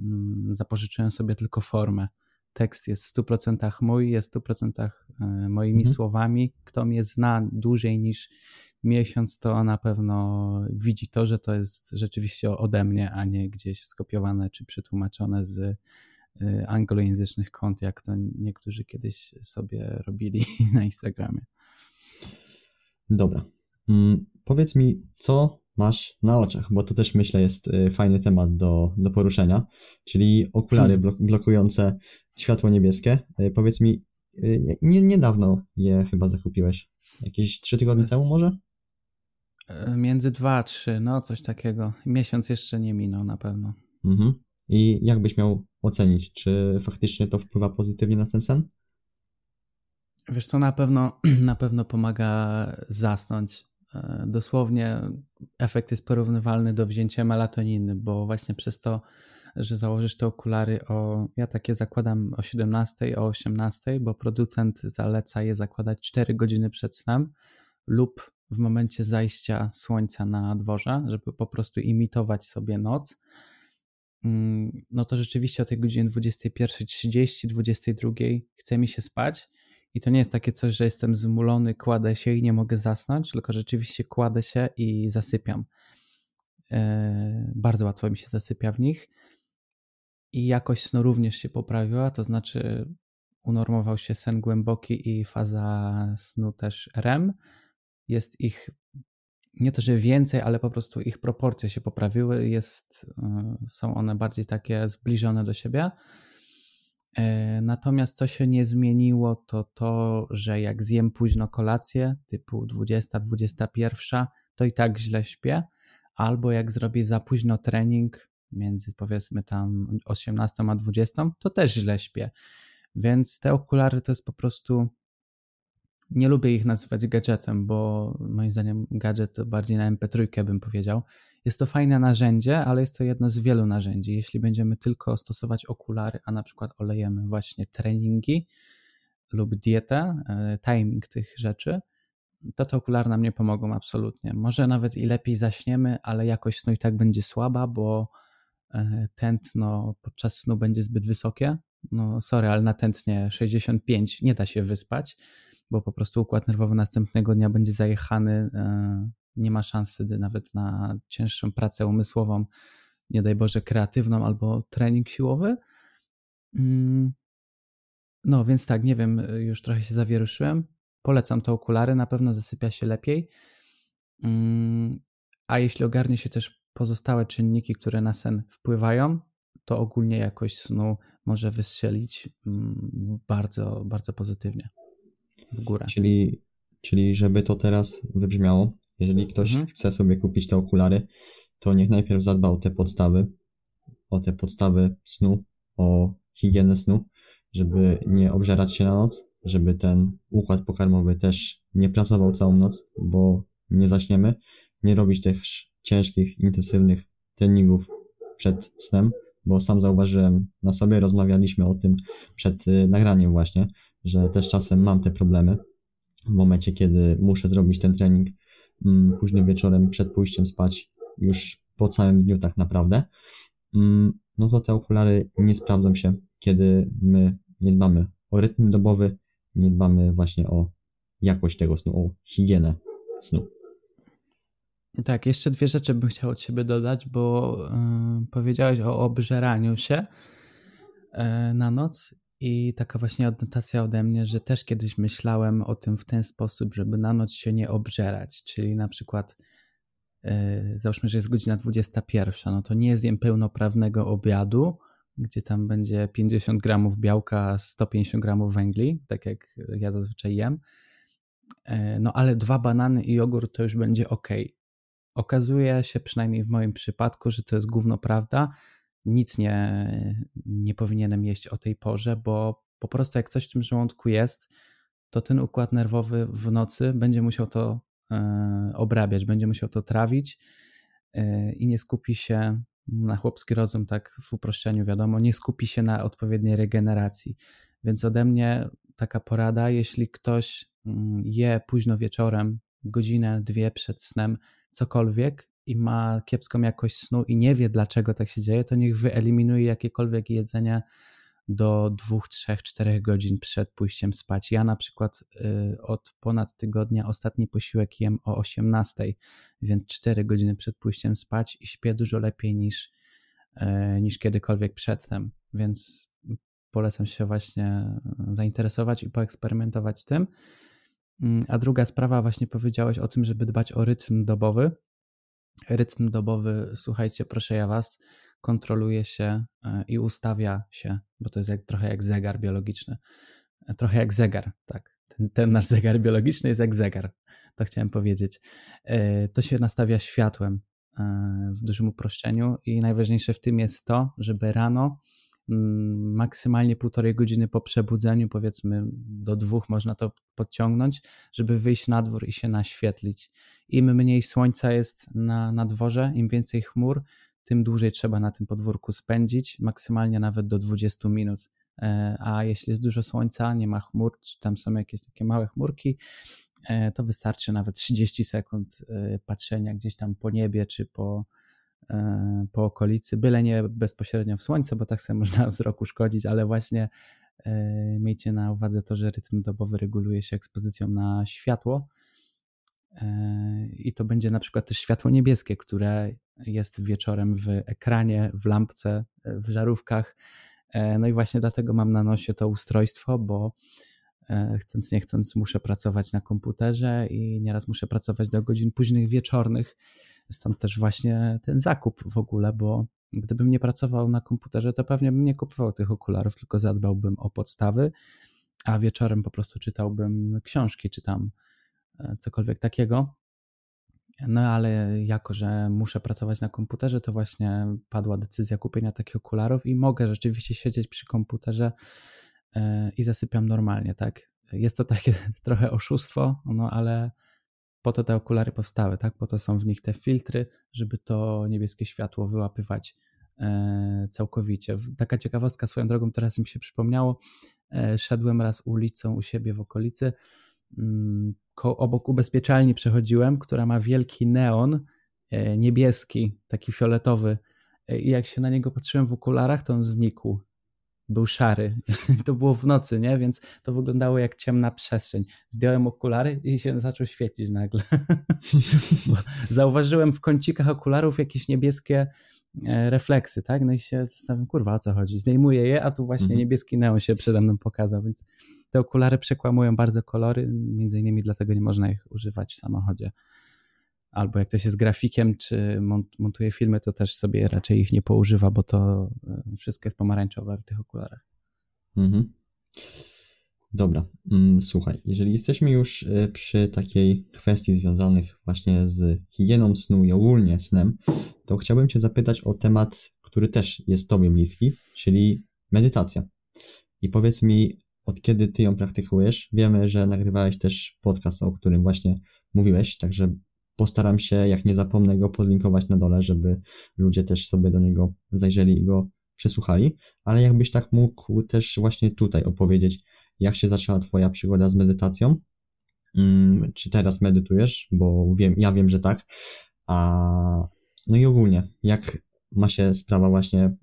mm, zapożyczyłem sobie tylko formę. Tekst jest w 100% mój, jest w 100% e, moimi mhm. słowami. Kto mnie zna dłużej niż miesiąc, to na pewno widzi to, że to jest rzeczywiście ode mnie, a nie gdzieś skopiowane czy przetłumaczone z e, anglojęzycznych kont, jak to niektórzy kiedyś sobie robili na Instagramie. Dobra. Mm, powiedz mi, co masz na oczach, bo to też myślę jest y, fajny temat do, do poruszenia, czyli okulary hmm. blokujące światło niebieskie. Y, powiedz mi, y, nie, niedawno je chyba zakupiłeś. Jakieś trzy tygodnie temu może? E, między dwa a trzy, no coś takiego. Miesiąc jeszcze nie minął na pewno. Mhm. I jak byś miał ocenić, czy faktycznie to wpływa pozytywnie na ten sen? Wiesz co, na pewno, na pewno pomaga zasnąć. E, dosłownie efekt jest porównywalny do wzięcia melatoniny, bo właśnie przez to, że założysz te okulary o, ja takie zakładam o 17, o 18, bo producent zaleca je zakładać 4 godziny przed snem lub w momencie zajścia słońca na dworze, żeby po prostu imitować sobie noc. Mm, no to rzeczywiście o tej godzinie 21.30, 22 chce mi się spać i to nie jest takie coś, że jestem zmulony, kładę się i nie mogę zasnąć, tylko rzeczywiście kładę się i zasypiam. E, bardzo łatwo mi się zasypia w nich. I jakość snu również się poprawiła, to znaczy unormował się sen głęboki i faza snu też REM. Jest ich nie to, że więcej, ale po prostu ich proporcje się poprawiły. Jest, e, są one bardziej takie zbliżone do siebie. E, natomiast co się nie zmieniło, to to, że jak zjem późno kolację, typu 20-21, to i tak źle śpię, albo jak zrobię za późno trening, między powiedzmy tam 18 a 20, to też źle śpię. Więc te okulary to jest po prostu. Nie lubię ich nazywać gadżetem, bo moim zdaniem gadżet to bardziej na MP3 bym powiedział. Jest to fajne narzędzie, ale jest to jedno z wielu narzędzi. Jeśli będziemy tylko stosować okulary, a na przykład olejemy właśnie treningi lub dietę, e, timing tych rzeczy, to te okulary nam nie pomogą absolutnie. Może nawet i lepiej zaśniemy, ale jakość snu i tak będzie słaba, bo e, tętno podczas snu będzie zbyt wysokie. No sorry, ale na tętnie 65 nie da się wyspać, bo po prostu układ nerwowy następnego dnia będzie zajechany e, nie ma szans wtedy nawet na cięższą pracę umysłową, nie daj Boże, kreatywną albo trening siłowy. Mm. No więc tak, nie wiem, już trochę się zawieruszyłem. Polecam te okulary, na pewno zasypia się lepiej. Mm. A jeśli ogarnie się też pozostałe czynniki, które na sen wpływają, to ogólnie jakość snu może wystrzelić mm, bardzo, bardzo pozytywnie w górę. Czyli, czyli żeby to teraz wybrzmiało, jeżeli ktoś mhm. chce sobie kupić te okulary, to niech najpierw zadba o te podstawy, o te podstawy snu, o higienę snu, żeby nie obżerać się na noc, żeby ten układ pokarmowy też nie pracował całą noc, bo nie zaśniemy, nie robić też ciężkich, intensywnych treningów przed snem, bo sam zauważyłem na sobie, rozmawialiśmy o tym przed y, nagraniem właśnie, że też czasem mam te problemy w momencie, kiedy muszę zrobić ten trening Mm, późnym wieczorem przed pójściem spać, już po całym dniu tak naprawdę, mm, no to te okulary nie sprawdzą się, kiedy my nie dbamy o rytm dobowy, nie dbamy właśnie o jakość tego snu, o higienę snu. Tak, jeszcze dwie rzeczy bym chciał od siebie dodać, bo yy, powiedziałeś o obżeraniu się yy, na noc i taka właśnie adnotacja ode mnie, że też kiedyś myślałem o tym w ten sposób, żeby na noc się nie obżerać, czyli na przykład załóżmy, że jest godzina 21, no to nie zjem pełnoprawnego obiadu, gdzie tam będzie 50 gramów białka, 150 gramów węgli, tak jak ja zazwyczaj jem. No ale dwa banany i jogurt to już będzie ok. Okazuje się, przynajmniej w moim przypadku, że to jest gówno prawda. Nic nie, nie powinienem jeść o tej porze, bo po prostu jak coś w tym żołądku jest, to ten układ nerwowy w nocy będzie musiał to e, obrabiać, będzie musiał to trawić e, i nie skupi się na chłopski rozum, tak w uproszczeniu wiadomo, nie skupi się na odpowiedniej regeneracji. Więc ode mnie taka porada, jeśli ktoś mm, je późno wieczorem, godzinę, dwie przed snem, cokolwiek i ma kiepską jakość snu i nie wie dlaczego tak się dzieje, to niech wyeliminuje jakiekolwiek jedzenie do dwóch, trzech, czterech godzin przed pójściem spać. Ja na przykład y, od ponad tygodnia ostatni posiłek jem o 18, więc 4 godziny przed pójściem spać i śpię dużo lepiej niż, y, niż kiedykolwiek przedtem, więc polecam się właśnie zainteresować i poeksperymentować z tym. Mm, a druga sprawa, właśnie powiedziałeś o tym, żeby dbać o rytm dobowy. Rytm dobowy, słuchajcie, proszę ja Was, kontroluje się e, i ustawia się, bo to jest jak, trochę jak zegar biologiczny. E, trochę jak zegar, tak. Ten, ten nasz zegar biologiczny jest jak zegar, to chciałem powiedzieć. E, to się nastawia światłem w dużym uproszczeniu i najważniejsze w tym jest to, żeby rano maksymalnie półtorej godziny po przebudzeniu, powiedzmy do dwóch można to podciągnąć, żeby wyjść na dwór i się naświetlić. Im mniej słońca jest na, na dworze, im więcej chmur, tym dłużej trzeba na tym podwórku spędzić, maksymalnie nawet do 20 minut. E, a jeśli jest dużo słońca, nie ma chmur, czy tam są jakieś takie małe chmurki, e, to wystarczy nawet 30 sekund e, patrzenia gdzieś tam po niebie czy po, po okolicy, byle nie bezpośrednio w słońce, bo tak sobie można wzroku szkodzić, ale właśnie e, miejcie na uwadze to, że rytm dobowy reguluje się ekspozycją na światło e, i to będzie na przykład też światło niebieskie, które jest wieczorem w ekranie, w lampce, w żarówkach. No i właśnie dlatego mam na nosie to ustrojstwo, bo chcąc nie chcąc muszę pracować na komputerze i nieraz muszę pracować do godzin późnych wieczornych, Stąd też właśnie ten zakup w ogóle, bo gdybym nie pracował na komputerze, to pewnie bym nie kupował tych okularów, tylko zadbałbym o podstawy, a wieczorem po prostu czytałbym książki, czy tam e, cokolwiek takiego. No ale jako, że muszę pracować na komputerze, to właśnie padła decyzja kupienia takich okularów i mogę rzeczywiście siedzieć przy komputerze e, i zasypiam normalnie, tak? Jest to takie trochę oszustwo, no ale po to te okulary powstały, tak? Po to są w nich te filtry, żeby to niebieskie światło wyłapywać e, całkowicie. Taka ciekawostka swoją drogą, teraz mi się przypomniało. E, szedłem raz ulicą u siebie w okolicy. Mm, obok ubezpieczalni przechodziłem, która ma wielki neon e, niebieski, taki fioletowy. I jak się na niego patrzyłem w okularach, to on znikł był szary. to było w nocy, nie? Więc to wyglądało jak ciemna przestrzeń. Zdjąłem okulary i się zaczął świecić nagle. zauważyłem w kącikach okularów jakieś niebieskie e, refleksy, tak? No i się zastanawiam, kurwa, o co chodzi? Zdejmuję je, a tu właśnie mhm. niebieski neon się przede mną pokazał, więc te okulary przekłamują bardzo kolory, między innymi dlatego nie można ich używać w samochodzie albo jak ktoś jest grafikiem, czy montuje filmy, to też sobie raczej ich nie poużywa, bo to e, wszystko jest pomarańczowe w tych okularach. Mhm. Dobra, mm, słuchaj, jeżeli jesteśmy już e, przy takiej kwestii związanych właśnie z higieną snu i ogólnie snem, to chciałbym Cię zapytać o temat, który też jest Tobie bliski, czyli medytacja. I powiedz mi, od kiedy Ty ją praktykujesz? Wiemy, że nagrywałeś też podcast, o którym właśnie mówiłeś, także postaram się, jak nie zapomnę go podlinkować na dole, żeby ludzie też sobie do niego zajrzeli i go przesłuchali, ale jakbyś tak mógł też właśnie tutaj opowiedzieć, jak się zaczęła Twoja przygoda z medytacją, hmm, czy teraz medytujesz, bo wiem, ja wiem, że tak, a no i ogólnie, jak ma się sprawa właśnie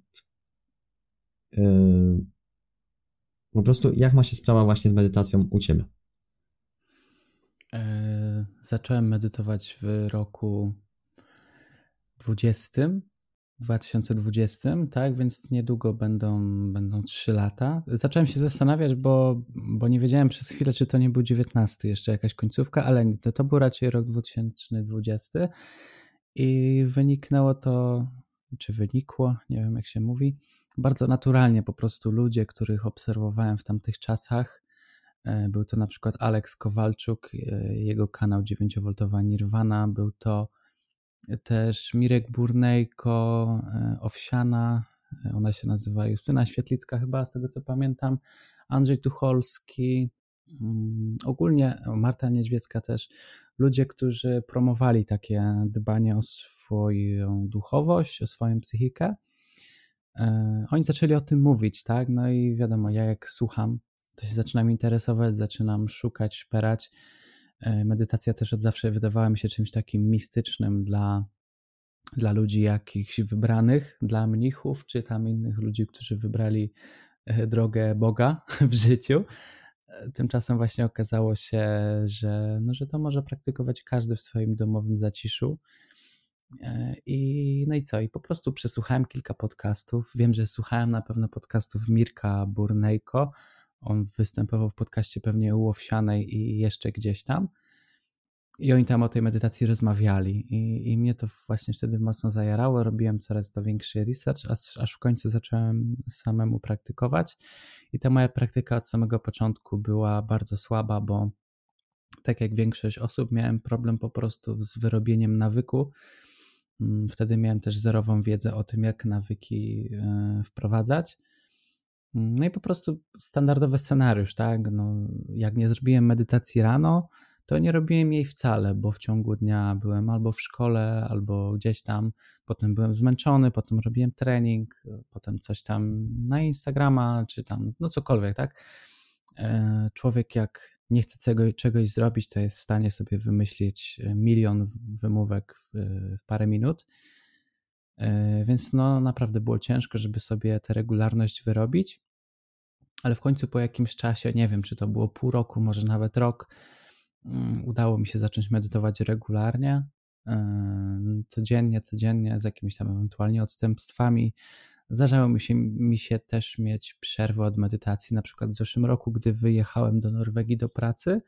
yy, po prostu jak ma się sprawa właśnie z medytacją u Ciebie? E, zacząłem medytować w roku 20, 2020, tak, więc niedługo będą, będą 3 lata. Zacząłem się zastanawiać, bo, bo nie wiedziałem przez chwilę, czy to nie był 19, jeszcze jakaś końcówka, ale to, to był raczej rok 2020. I wyniknęło to, czy wynikło, nie wiem jak się mówi, bardzo naturalnie po prostu ludzie, których obserwowałem w tamtych czasach. E, był to na przykład Alex Kowalczuk, e, jego kanał 9V Nirvana, był to też Mirek Burnejko, e, Owsiana, ona się nazywa Justyna Świetlicka chyba, z tego co pamiętam, Andrzej Tucholski, mm, ogólnie Marta Niedźwiecka też, ludzie, którzy promowali takie dbanie o swoją duchowość, o swoją psychikę. Oni zaczęli o tym mówić, tak? No i wiadomo, ja jak słucham, to się zaczynam interesować, zaczynam szukać, szperać. E, medytacja też od zawsze wydawała mi się czymś takim mistycznym dla, dla ludzi jakichś wybranych, dla mnichów, czy tam innych ludzi, którzy wybrali e, drogę Boga w życiu. Tymczasem właśnie okazało się, że, no, że to może praktykować każdy w swoim domowym zaciszu. E, I, no i co? I po prostu przesłuchałem kilka podcastów. Wiem, że słuchałem na pewno podcastów Mirka Burnejko. On występował w podcaście pewnie u Owsianej i jeszcze gdzieś tam. I oni tam o tej medytacji rozmawiali. I, i mnie to właśnie wtedy mocno zajarało. Robiłem coraz to większy research, aż, aż w końcu zacząłem samemu praktykować. I ta moja praktyka od samego początku była bardzo słaba, bo tak jak większość osób, miałem problem po prostu z wyrobieniem nawyku Mm, wtedy miałem też zerową wiedzę o tym, jak nawyki e, wprowadzać. No i po prostu standardowy scenariusz, tak? No, jak nie zrobiłem medytacji rano, to nie robiłem jej wcale, bo w ciągu dnia byłem albo w szkole, albo gdzieś tam, potem byłem zmęczony, potem robiłem trening, potem coś tam na Instagrama, czy tam, no cokolwiek, tak? E, człowiek jak nie chce czegoś zrobić, to jest w stanie sobie wymyślić milion wymówek w, w parę minut. E, więc no naprawdę było ciężko, żeby sobie tę regularność wyrobić. Ale w końcu po jakimś czasie, nie wiem, czy to było pół roku, może nawet rok, mm, udało mi się zacząć medytować regularnie, e, codziennie, codziennie, z jakimiś tam ewentualnie odstępstwami, Zdarzało mi się, mi się też mieć przerwę od medytacji. Na przykład w zeszłym roku, gdy wyjechałem do Norwegii do pracy,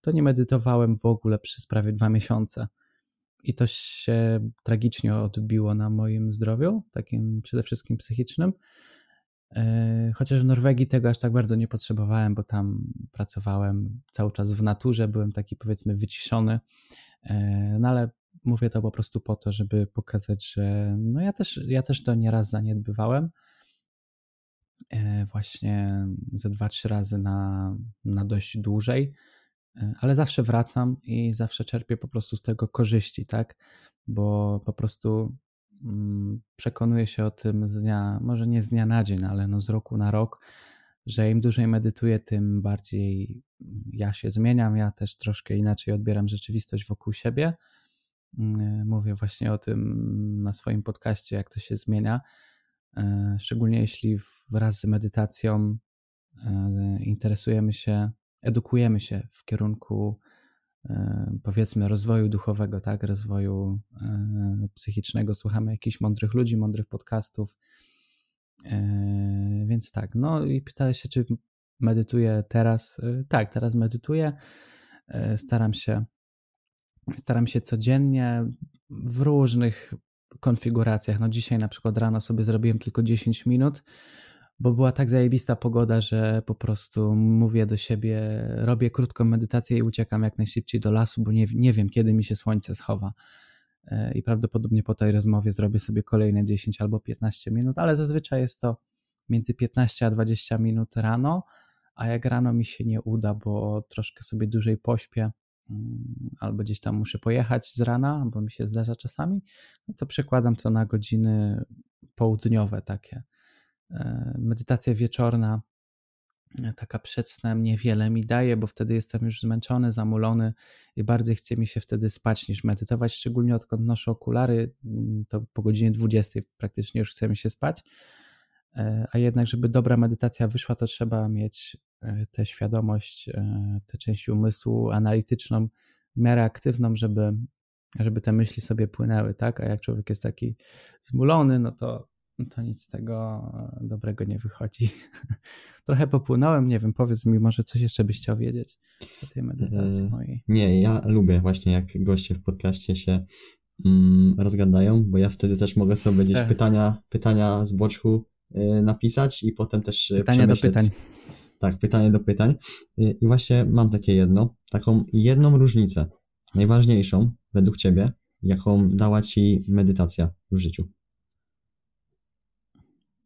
to nie medytowałem w ogóle przez prawie dwa miesiące. I to się tragicznie odbiło na moim zdrowiu, takim przede wszystkim psychicznym. E, chociaż w Norwegii tego aż tak bardzo nie potrzebowałem, bo tam pracowałem cały czas w naturze, byłem taki powiedzmy wyciszony. E, no ale mówię to po prostu po to, żeby pokazać, że no ja też, ja też to nieraz zaniedbywałem. E, właśnie ze dwa, trzy razy na, na dość dłużej, ale zawsze wracam i zawsze czerpię po prostu z tego korzyści, tak? Bo po prostu mm, przekonuję się o tym z dnia, może nie z dnia na dzień, ale no z roku na rok, że im dłużej medytuję, tym bardziej ja się zmieniam, ja też troszkę inaczej odbieram rzeczywistość wokół siebie Mm, mówię właśnie o tym na swoim podcaście, jak to się zmienia. E, szczególnie jeśli wraz z medytacją e, interesujemy się, edukujemy się w kierunku e, powiedzmy rozwoju duchowego, tak, rozwoju psychicznego, słuchamy jakichś mądrych ludzi, mądrych podcastów. Więc tak, no i pytałeś się, czy medytuję teraz? Tak, teraz medytuję. Staram się Staram się codziennie w różnych konfiguracjach. No dzisiaj na przykład rano sobie zrobiłem tylko 10 minut, bo była tak zajebista pogoda, że po prostu mówię do siebie, robię krótką medytację i uciekam jak najszybciej do lasu, bo nie, nie wiem, kiedy mi się słońce schowa. E, I prawdopodobnie po tej rozmowie zrobię sobie kolejne 10 albo 15 minut, ale zazwyczaj jest to między 15 a 20 minut rano, a jak rano mi się nie uda, bo troszkę sobie dłużej pośpię, Mm, albo gdzieś tam muszę pojechać z rana, bo mi się zdarza czasami, no to przekładam to na godziny południowe takie. E, medytacja wieczorna, e, taka przed snem niewiele mi daje, bo wtedy jestem już zmęczony, zamulony i bardziej chce mi się wtedy spać niż medytować, szczególnie odkąd noszę okulary, mm, to po godzinie 20 praktycznie już chce mi się spać. E, a jednak, żeby dobra medytacja wyszła, to trzeba mieć tę świadomość, tę część umysłu analityczną, w miarę aktywną, żeby, żeby te myśli sobie płynęły, tak? A jak człowiek jest taki zmulony, no to, to nic z tego dobrego nie wychodzi. Trochę popłynąłem, nie wiem, powiedz mi, może coś jeszcze byś chciał wiedzieć o tej medytacji mojej. Nie, ja lubię właśnie, jak goście w podcaście się mm, rozgadają, bo ja wtedy też mogę sobie gdzieś Tak. pytania, pytania z boczku y, napisać i potem też Pytania do pytań. Tak, pytanie do pytań. Y, I właśnie mam takie jedno, taką jedną różnicę, najważniejszą według Ciebie, jaką dała Ci medytacja w życiu.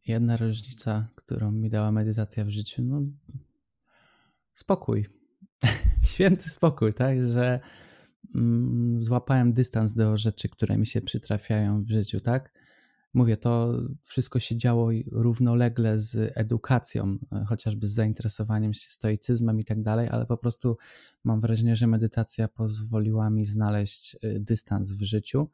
Jedna różnica, którą mi dała medytacja w życiu, no spokój. Święty spokój, tak, że mm, złapałem dystans do rzeczy, które mi się przytrafiają w życiu, tak? Mówię, to wszystko się działo równolegle z edukacją, chociażby z zainteresowaniem się stoicyzmem i tak dalej, ale po prostu mam wrażenie, że medytacja pozwoliła mi znaleźć e, dystans w życiu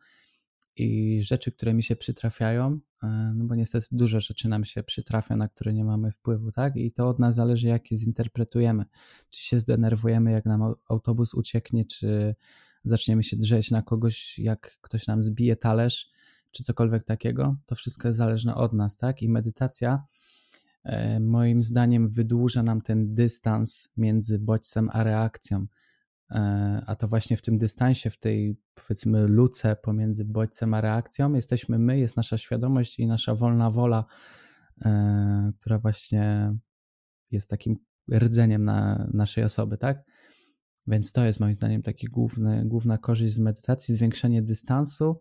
i rzeczy, które mi się przytrafiają, e, no bo niestety dużo rzeczy nam się przytrafia, na które nie mamy wpływu, tak? I to od nas zależy, jak je zinterpretujemy. Czy się zdenerwujemy, jak nam au- autobus ucieknie, czy zaczniemy się drzeć na kogoś, jak ktoś nam zbije talerz, czy cokolwiek takiego. To wszystko jest zależne od nas, tak? I medytacja e, moim zdaniem wydłuża nam ten dystans między bodźcem a reakcją. E, A to właśnie w tym dystansie, w tej powiedzmy luce pomiędzy bodźcem a reakcją, jesteśmy my, jest nasza świadomość i nasza wolna wola, e, która właśnie jest takim rdzeniem na naszej osoby, tak? Więc to jest moim zdaniem taki główny, główna korzyść z medytacji, zwiększenie dystansu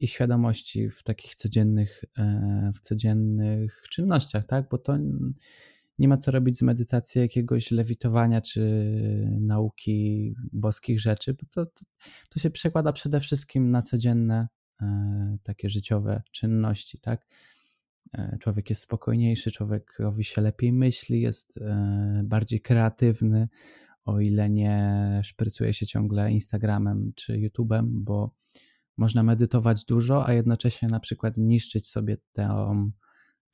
i świadomości w takich codziennych, e, w codziennych czynnościach, tak? Bo to nie ma co robić z medytacji jakiegoś lewitowania czy nauki boskich rzeczy, bo to, to, to się przekłada przede wszystkim na codzienne e, takie życiowe czynności, tak? E, Człowiek jest spokojniejszy, człowiekowi się lepiej myśli, jest e, bardziej kreatywny, o ile nie szprycuje się ciągle Instagramem czy YouTube'em, bo można medytować dużo, a jednocześnie na przykład niszczyć sobie tą,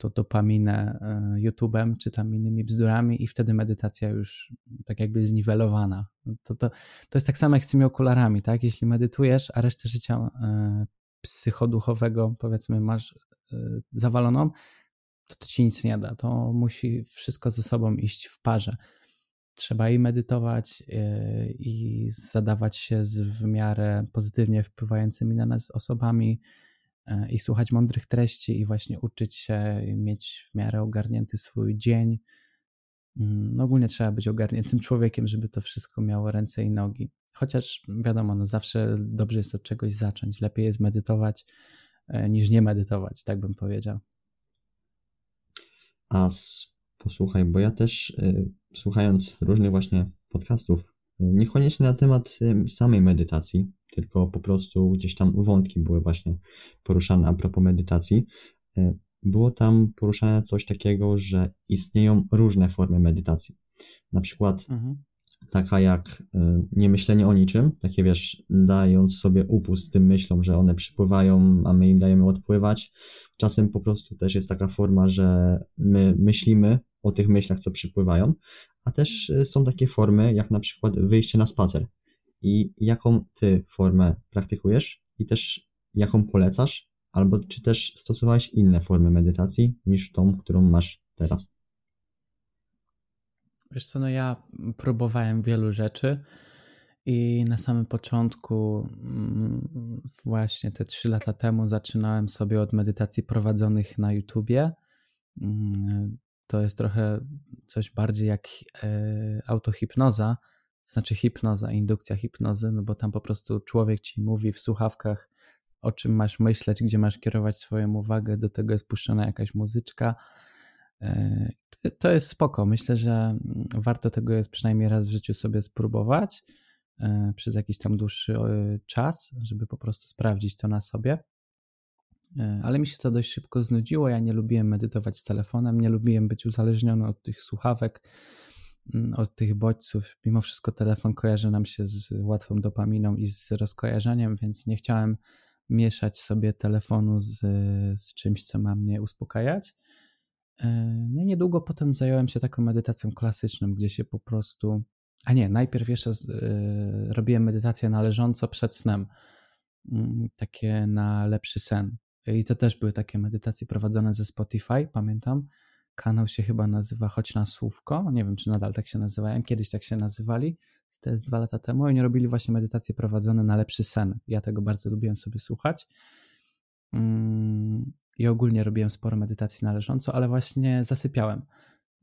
tą dopaminę e, YouTube'em czy tam innymi bzdurami i wtedy medytacja już tak jakby zniwelowana. To, to, to jest tak samo jak z tymi okularami, tak? Jeśli medytujesz, a resztę życia e, psychoduchowego powiedzmy masz e, zawaloną, to to ci nic nie da. To musi wszystko ze sobą iść w parze. Trzeba i medytować, i zadawać się z w miarę pozytywnie wpływającymi na nas osobami, i słuchać mądrych treści, i właśnie uczyć się, mieć w miarę ogarnięty swój dzień. Mm, No ogólnie trzeba być ogarniętym człowiekiem, żeby to wszystko miało ręce i nogi. Chociaż wiadomo, no zawsze dobrze jest od czegoś zacząć. Lepiej jest medytować yy, niż nie medytować, tak bym powiedział. A posłuchaj, bo ja też y, słuchając różnych właśnie podcastów, niekoniecznie na temat samej medytacji, tylko po prostu gdzieś tam wątki były właśnie poruszane a propos medytacji. y, Było tam poruszane coś takiego, że istnieją różne formy medytacji. Na przykład Mhm. taka jak y, niemyślenie o niczym, takie wiesz, dając sobie upust tym myślom, że one przypływają, a my im dajemy odpływać. Czasem po prostu też jest taka forma, że my myślimy o tych myślach, co przypływają, a też y, są takie formy, jak na przykład wyjście na spacer. I jaką ty formę praktykujesz i też jaką polecasz, albo czy też stosowałeś inne formy medytacji niż tą, którą masz teraz? Wiesz co, no ja próbowałem wielu rzeczy i na samym początku, mm, właśnie te trzy lata temu, zaczynałem sobie od medytacji prowadzonych na YouTubie. Mm, To jest trochę coś bardziej jak e, autohipnoza, to znaczy hipnoza, indukcja hipnozy, no bo tam po prostu człowiek ci mówi w słuchawkach, o czym masz myśleć, gdzie masz kierować swoją uwagę, do tego jest puszczona jakaś muzyczka. E, to- jest spoko. Myślę, że mm, warto tego jest przynajmniej raz w życiu sobie spróbować e, przez jakiś tam dłuższy e, czas, żeby po prostu sprawdzić to na sobie. Ale mi się to dość szybko znudziło. Ja nie lubiłem medytować z telefonem, nie lubiłem być uzależniony od tych słuchawek, od tych bodźców. Mimo wszystko telefon kojarzy nam się z łatwą dopaminą i z rozkojarzeniem, więc nie chciałem mieszać sobie telefonu z, z czymś, co ma mnie uspokajać. E, No i niedługo potem zająłem się taką medytacją klasyczną, gdzie się po prostu. A nie, najpierw jeszcze z, e, robiłem medytację na leżąco przed snem. Mm, Takie na lepszy sen. I to też były takie medytacje prowadzone ze Spotify, pamiętam. Kanał się chyba nazywa Chodź na Słówko. Nie wiem, czy nadal tak się nazywałem. Kiedyś tak się nazywali. To jest dwa lata temu. Oni robili właśnie medytacje prowadzone na lepszy sen. Ja tego bardzo lubiłem sobie słuchać. Mm, I ogólnie robiłem sporo medytacji na leżąco, ale właśnie zasypiałem.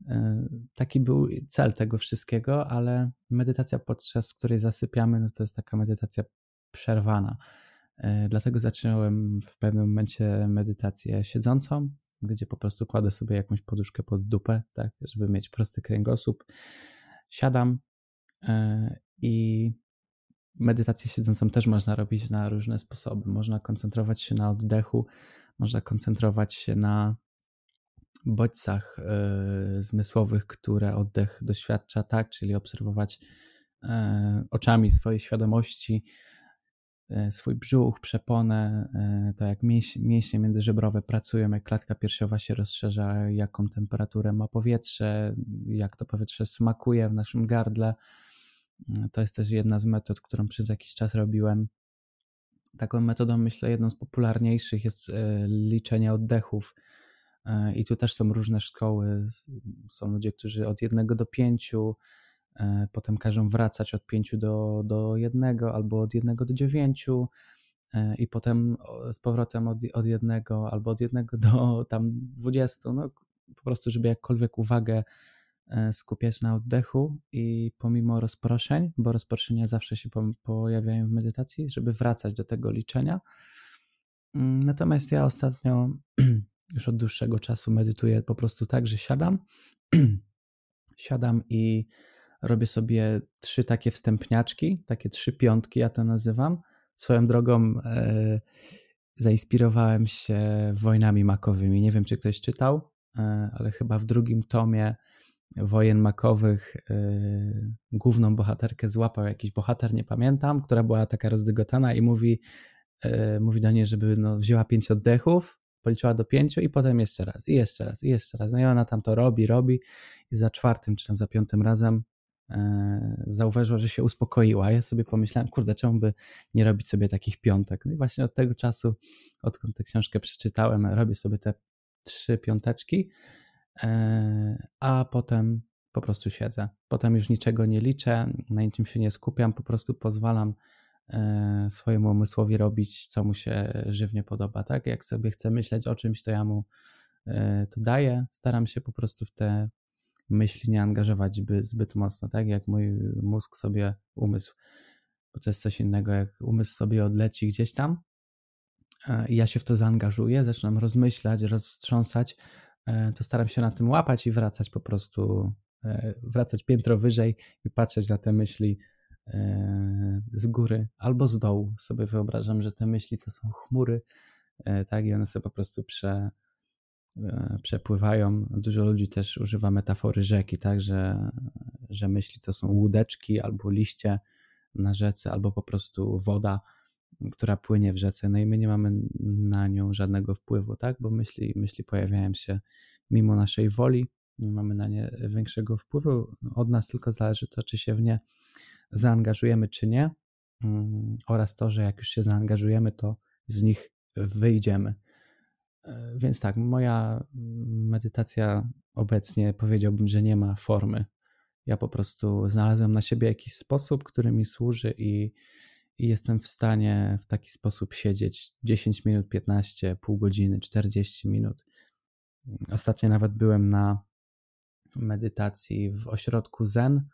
E, taki był cel tego wszystkiego, ale medytacja, podczas której zasypiamy, no to jest taka medytacja przerwana. E, dlatego zacząłem w pewnym momencie medytację siedzącą, gdzie po prostu kładę sobie jakąś poduszkę pod dupę, tak, żeby mieć prosty kręgosłup. Siadam e, i medytację siedzącą też można robić na różne sposoby. Można koncentrować się na oddechu, można koncentrować się na bodźcach y, zmysłowych, które oddech doświadcza, tak, czyli obserwować y, oczami swojej świadomości swój brzuch, przeponę, to jak mięśnie, mięśnie międzyżebrowe pracują, jak klatka piersiowa się rozszerza, jaką temperaturę ma powietrze, jak to powietrze smakuje w naszym gardle. To jest też jedna z metod, którą przez jakiś czas robiłem. Taką metodą, myślę, jedną z popularniejszych jest liczenie oddechów E, I tu też są różne szkoły. Są ludzie, którzy od jednego do pięciu, e, potem każą wracać od pięciu do, do jednego albo od jednego do dziewięciu e, i potem z powrotem od, od jednego albo od jednego do tam dwudziestu. No, po prostu, żeby jakkolwiek uwagę skupiać na oddechu i pomimo rozproszeń, bo rozproszenia zawsze się pojawiają w medytacji, żeby wracać do tego liczenia. Mm, natomiast ja ostatnio już od dłuższego czasu medytuję po prostu tak, że siadam, siadam i robię sobie trzy takie wstępniaczki, takie trzy piątki, ja to nazywam. Swoją drogą e, zainspirowałem się wojnami makowymi. Nie wiem, czy ktoś czytał, e, ale chyba w drugim tomie wojen makowych e, główną bohaterkę złapał jakiś bohater, nie pamiętam, która była taka rozdygotana i mówi, e, mówi do niej, żeby no, wzięła pięć oddechów, policzyła do pięciu i potem jeszcze raz, i jeszcze raz, i jeszcze raz. No i ona tam to robi, robi i za czwartym czy tam za piątym razem zauważyła, że się uspokoiła. Ja sobie pomyślałem, kurde, czemu by nie robić sobie takich piątek? No i właśnie od tego czasu, odkąd tę książkę przeczytałem, robię sobie te trzy piąteczki, e, a potem po prostu siedzę. Potem już niczego nie liczę, na niczym się nie skupiam, po prostu pozwalam E, swojemu umysłowi robić, co mu się żywnie podoba, tak? Jak sobie chcę myśleć o czymś, to ja mu e, to daję. Staram się po prostu w te myśli nie angażować zbyt mocno, tak? Jak mój mózg sobie, umysł, bo to jest coś innego, jak umysł sobie odleci gdzieś tam e, i ja się w to zaangażuję, zaczynam rozmyślać, roztrząsać, to staram się na tym łapać i wracać po prostu, wracać piętro wyżej i patrzeć na te myśli E, z góry albo z dołu. Sobie wyobrażam, że te myśli to są chmury, e, tak, i one sobie po prostu prze, e, przepływają. Dużo ludzi też używa metafory rzeki, tak, że, że myśli to są łódeczki albo liście na rzece, albo po prostu woda, która płynie w rzece. No i my nie mamy na nią żadnego wpływu, tak, bo myśli, myśli pojawiają się mimo naszej woli, nie mamy na nie większego wpływu. Od nas tylko zależy to, czy się w nie zaangażujemy czy nie, mm, oraz to, że jak już się zaangażujemy, to z nich wyjdziemy. E, więc tak, moja medytacja obecnie powiedziałbym, że nie ma formy. Ja po prostu znalazłem na siebie jakiś sposób, który mi służy i, i jestem w stanie w taki sposób siedzieć 10 minut, 15, pół godziny, 40 minut. Ostatnio nawet byłem na medytacji w ośrodku Zen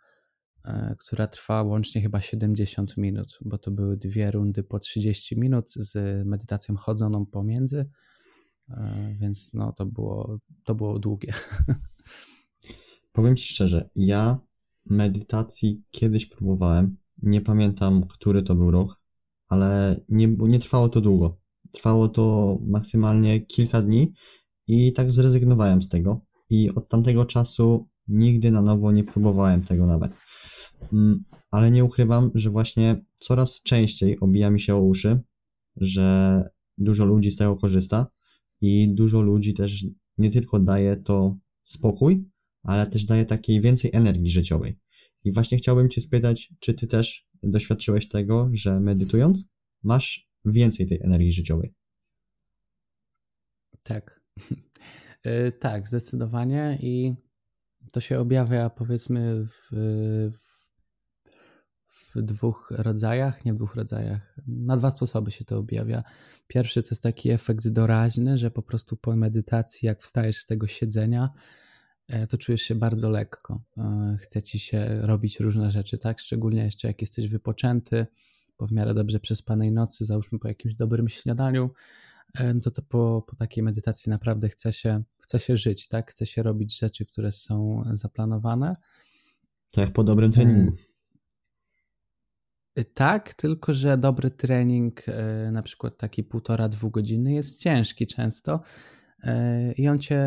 E, która trwa łącznie chyba 70 minut, bo to były dwie rundy po 30 minut z medytacją chodzoną pomiędzy, więc no to było, to było długie. Powiem Ci szczerze, ja medytacji kiedyś próbowałem, nie pamiętam, który to był rok, ale nie, nie trwało to długo. Trwało to maksymalnie kilka dni i tak zrezygnowałem z tego. I od tamtego czasu nigdy na nowo nie próbowałem tego nawet. Mm, ale nie ukrywam, że właśnie coraz częściej obija mi się o uszy, że dużo ludzi z tego korzysta i dużo ludzi też nie tylko daje to spokój, ale też daje takiej więcej energii życiowej. I właśnie chciałbym Cię spytać, czy Ty też doświadczyłeś tego, że medytując masz więcej tej energii życiowej? Tak. Tak, zdecydowanie i to się objawia powiedzmy w, w, w, dwóch rodzajach, nie w dwóch rodzajach. Na dwa sposoby się to objawia. Pierwszy to jest taki efekt doraźny, że po prostu po medytacji, jak wstajesz z tego siedzenia, e, to czujesz się bardzo lekko. E, chce ci się robić różne rzeczy, tak? Szczególnie jeszcze jak jesteś wypoczęty, po w miarę dobrze przespanej nocy, załóżmy po jakimś dobrym śniadaniu, to, to po, po takiej medytacji naprawdę chce się, chce się żyć, tak? Chce się robić rzeczy, które są zaplanowane. Tak, po dobrym treningu. Tak, tylko że dobry trening, e, na przykład taki półtora, dwugodzinny, jest ciężki często e, i on cię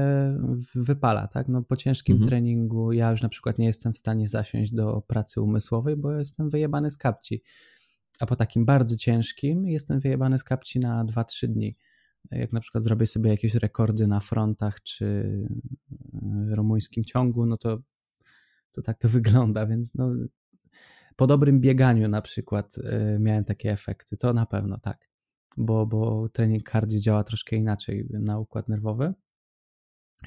wypala, tak? No po ciężkim mhm. treningu ja już na przykład nie jestem w stanie zasiąść do pracy umysłowej, bo jestem wyjebany z kapci. A po takim bardzo ciężkim jestem wyjebany z kapci na 2-3 dni jak na przykład zrobię sobie jakieś rekordy na frontach czy e, rumuńskim ciągu, no to, to tak to wygląda, więc no, po dobrym bieganiu na przykład e, miałem takie efekty, to na pewno tak, bo, bo trening cardio działa troszkę inaczej na układ nerwowy,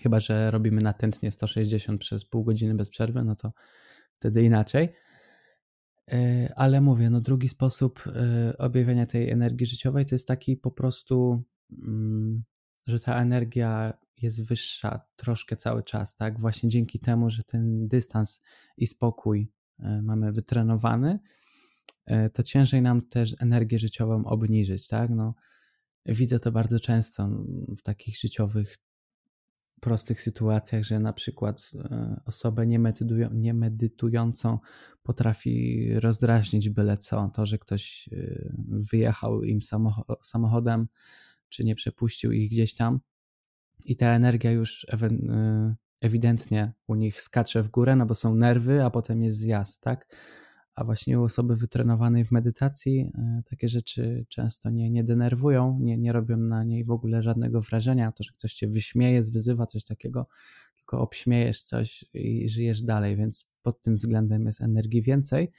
chyba, że robimy natętnie 160 przez pół godziny bez przerwy, no to wtedy inaczej, e, ale mówię, no drugi sposób objawiania tej energii życiowej to jest taki po prostu Mm, że ta energia jest wyższa troszkę cały czas, tak? Właśnie dzięki temu, że ten dystans i spokój e, mamy wytrenowany, e, to ciężej nam też energię życiową obniżyć, tak? No, widzę to bardzo często w takich życiowych, prostych sytuacjach, że na przykład e, osobę niemedytującą potrafi rozdrażnić byle co. To, że ktoś wyjechał im samochodem, czy nie przepuścił ich gdzieś tam. I ta energia już ewidentnie u nich skacze w górę, no bo są nerwy, a potem jest zjazd, tak? A właśnie u osoby wytrenowanej w medytacji y, takie rzeczy często nie, nie denerwują, nie, nie robią na niej w ogóle żadnego wrażenia. To, że ktoś cię wyśmieje, wyzywa coś takiego, tylko obśmiejesz coś i żyjesz dalej, więc pod tym względem jest energii więcej,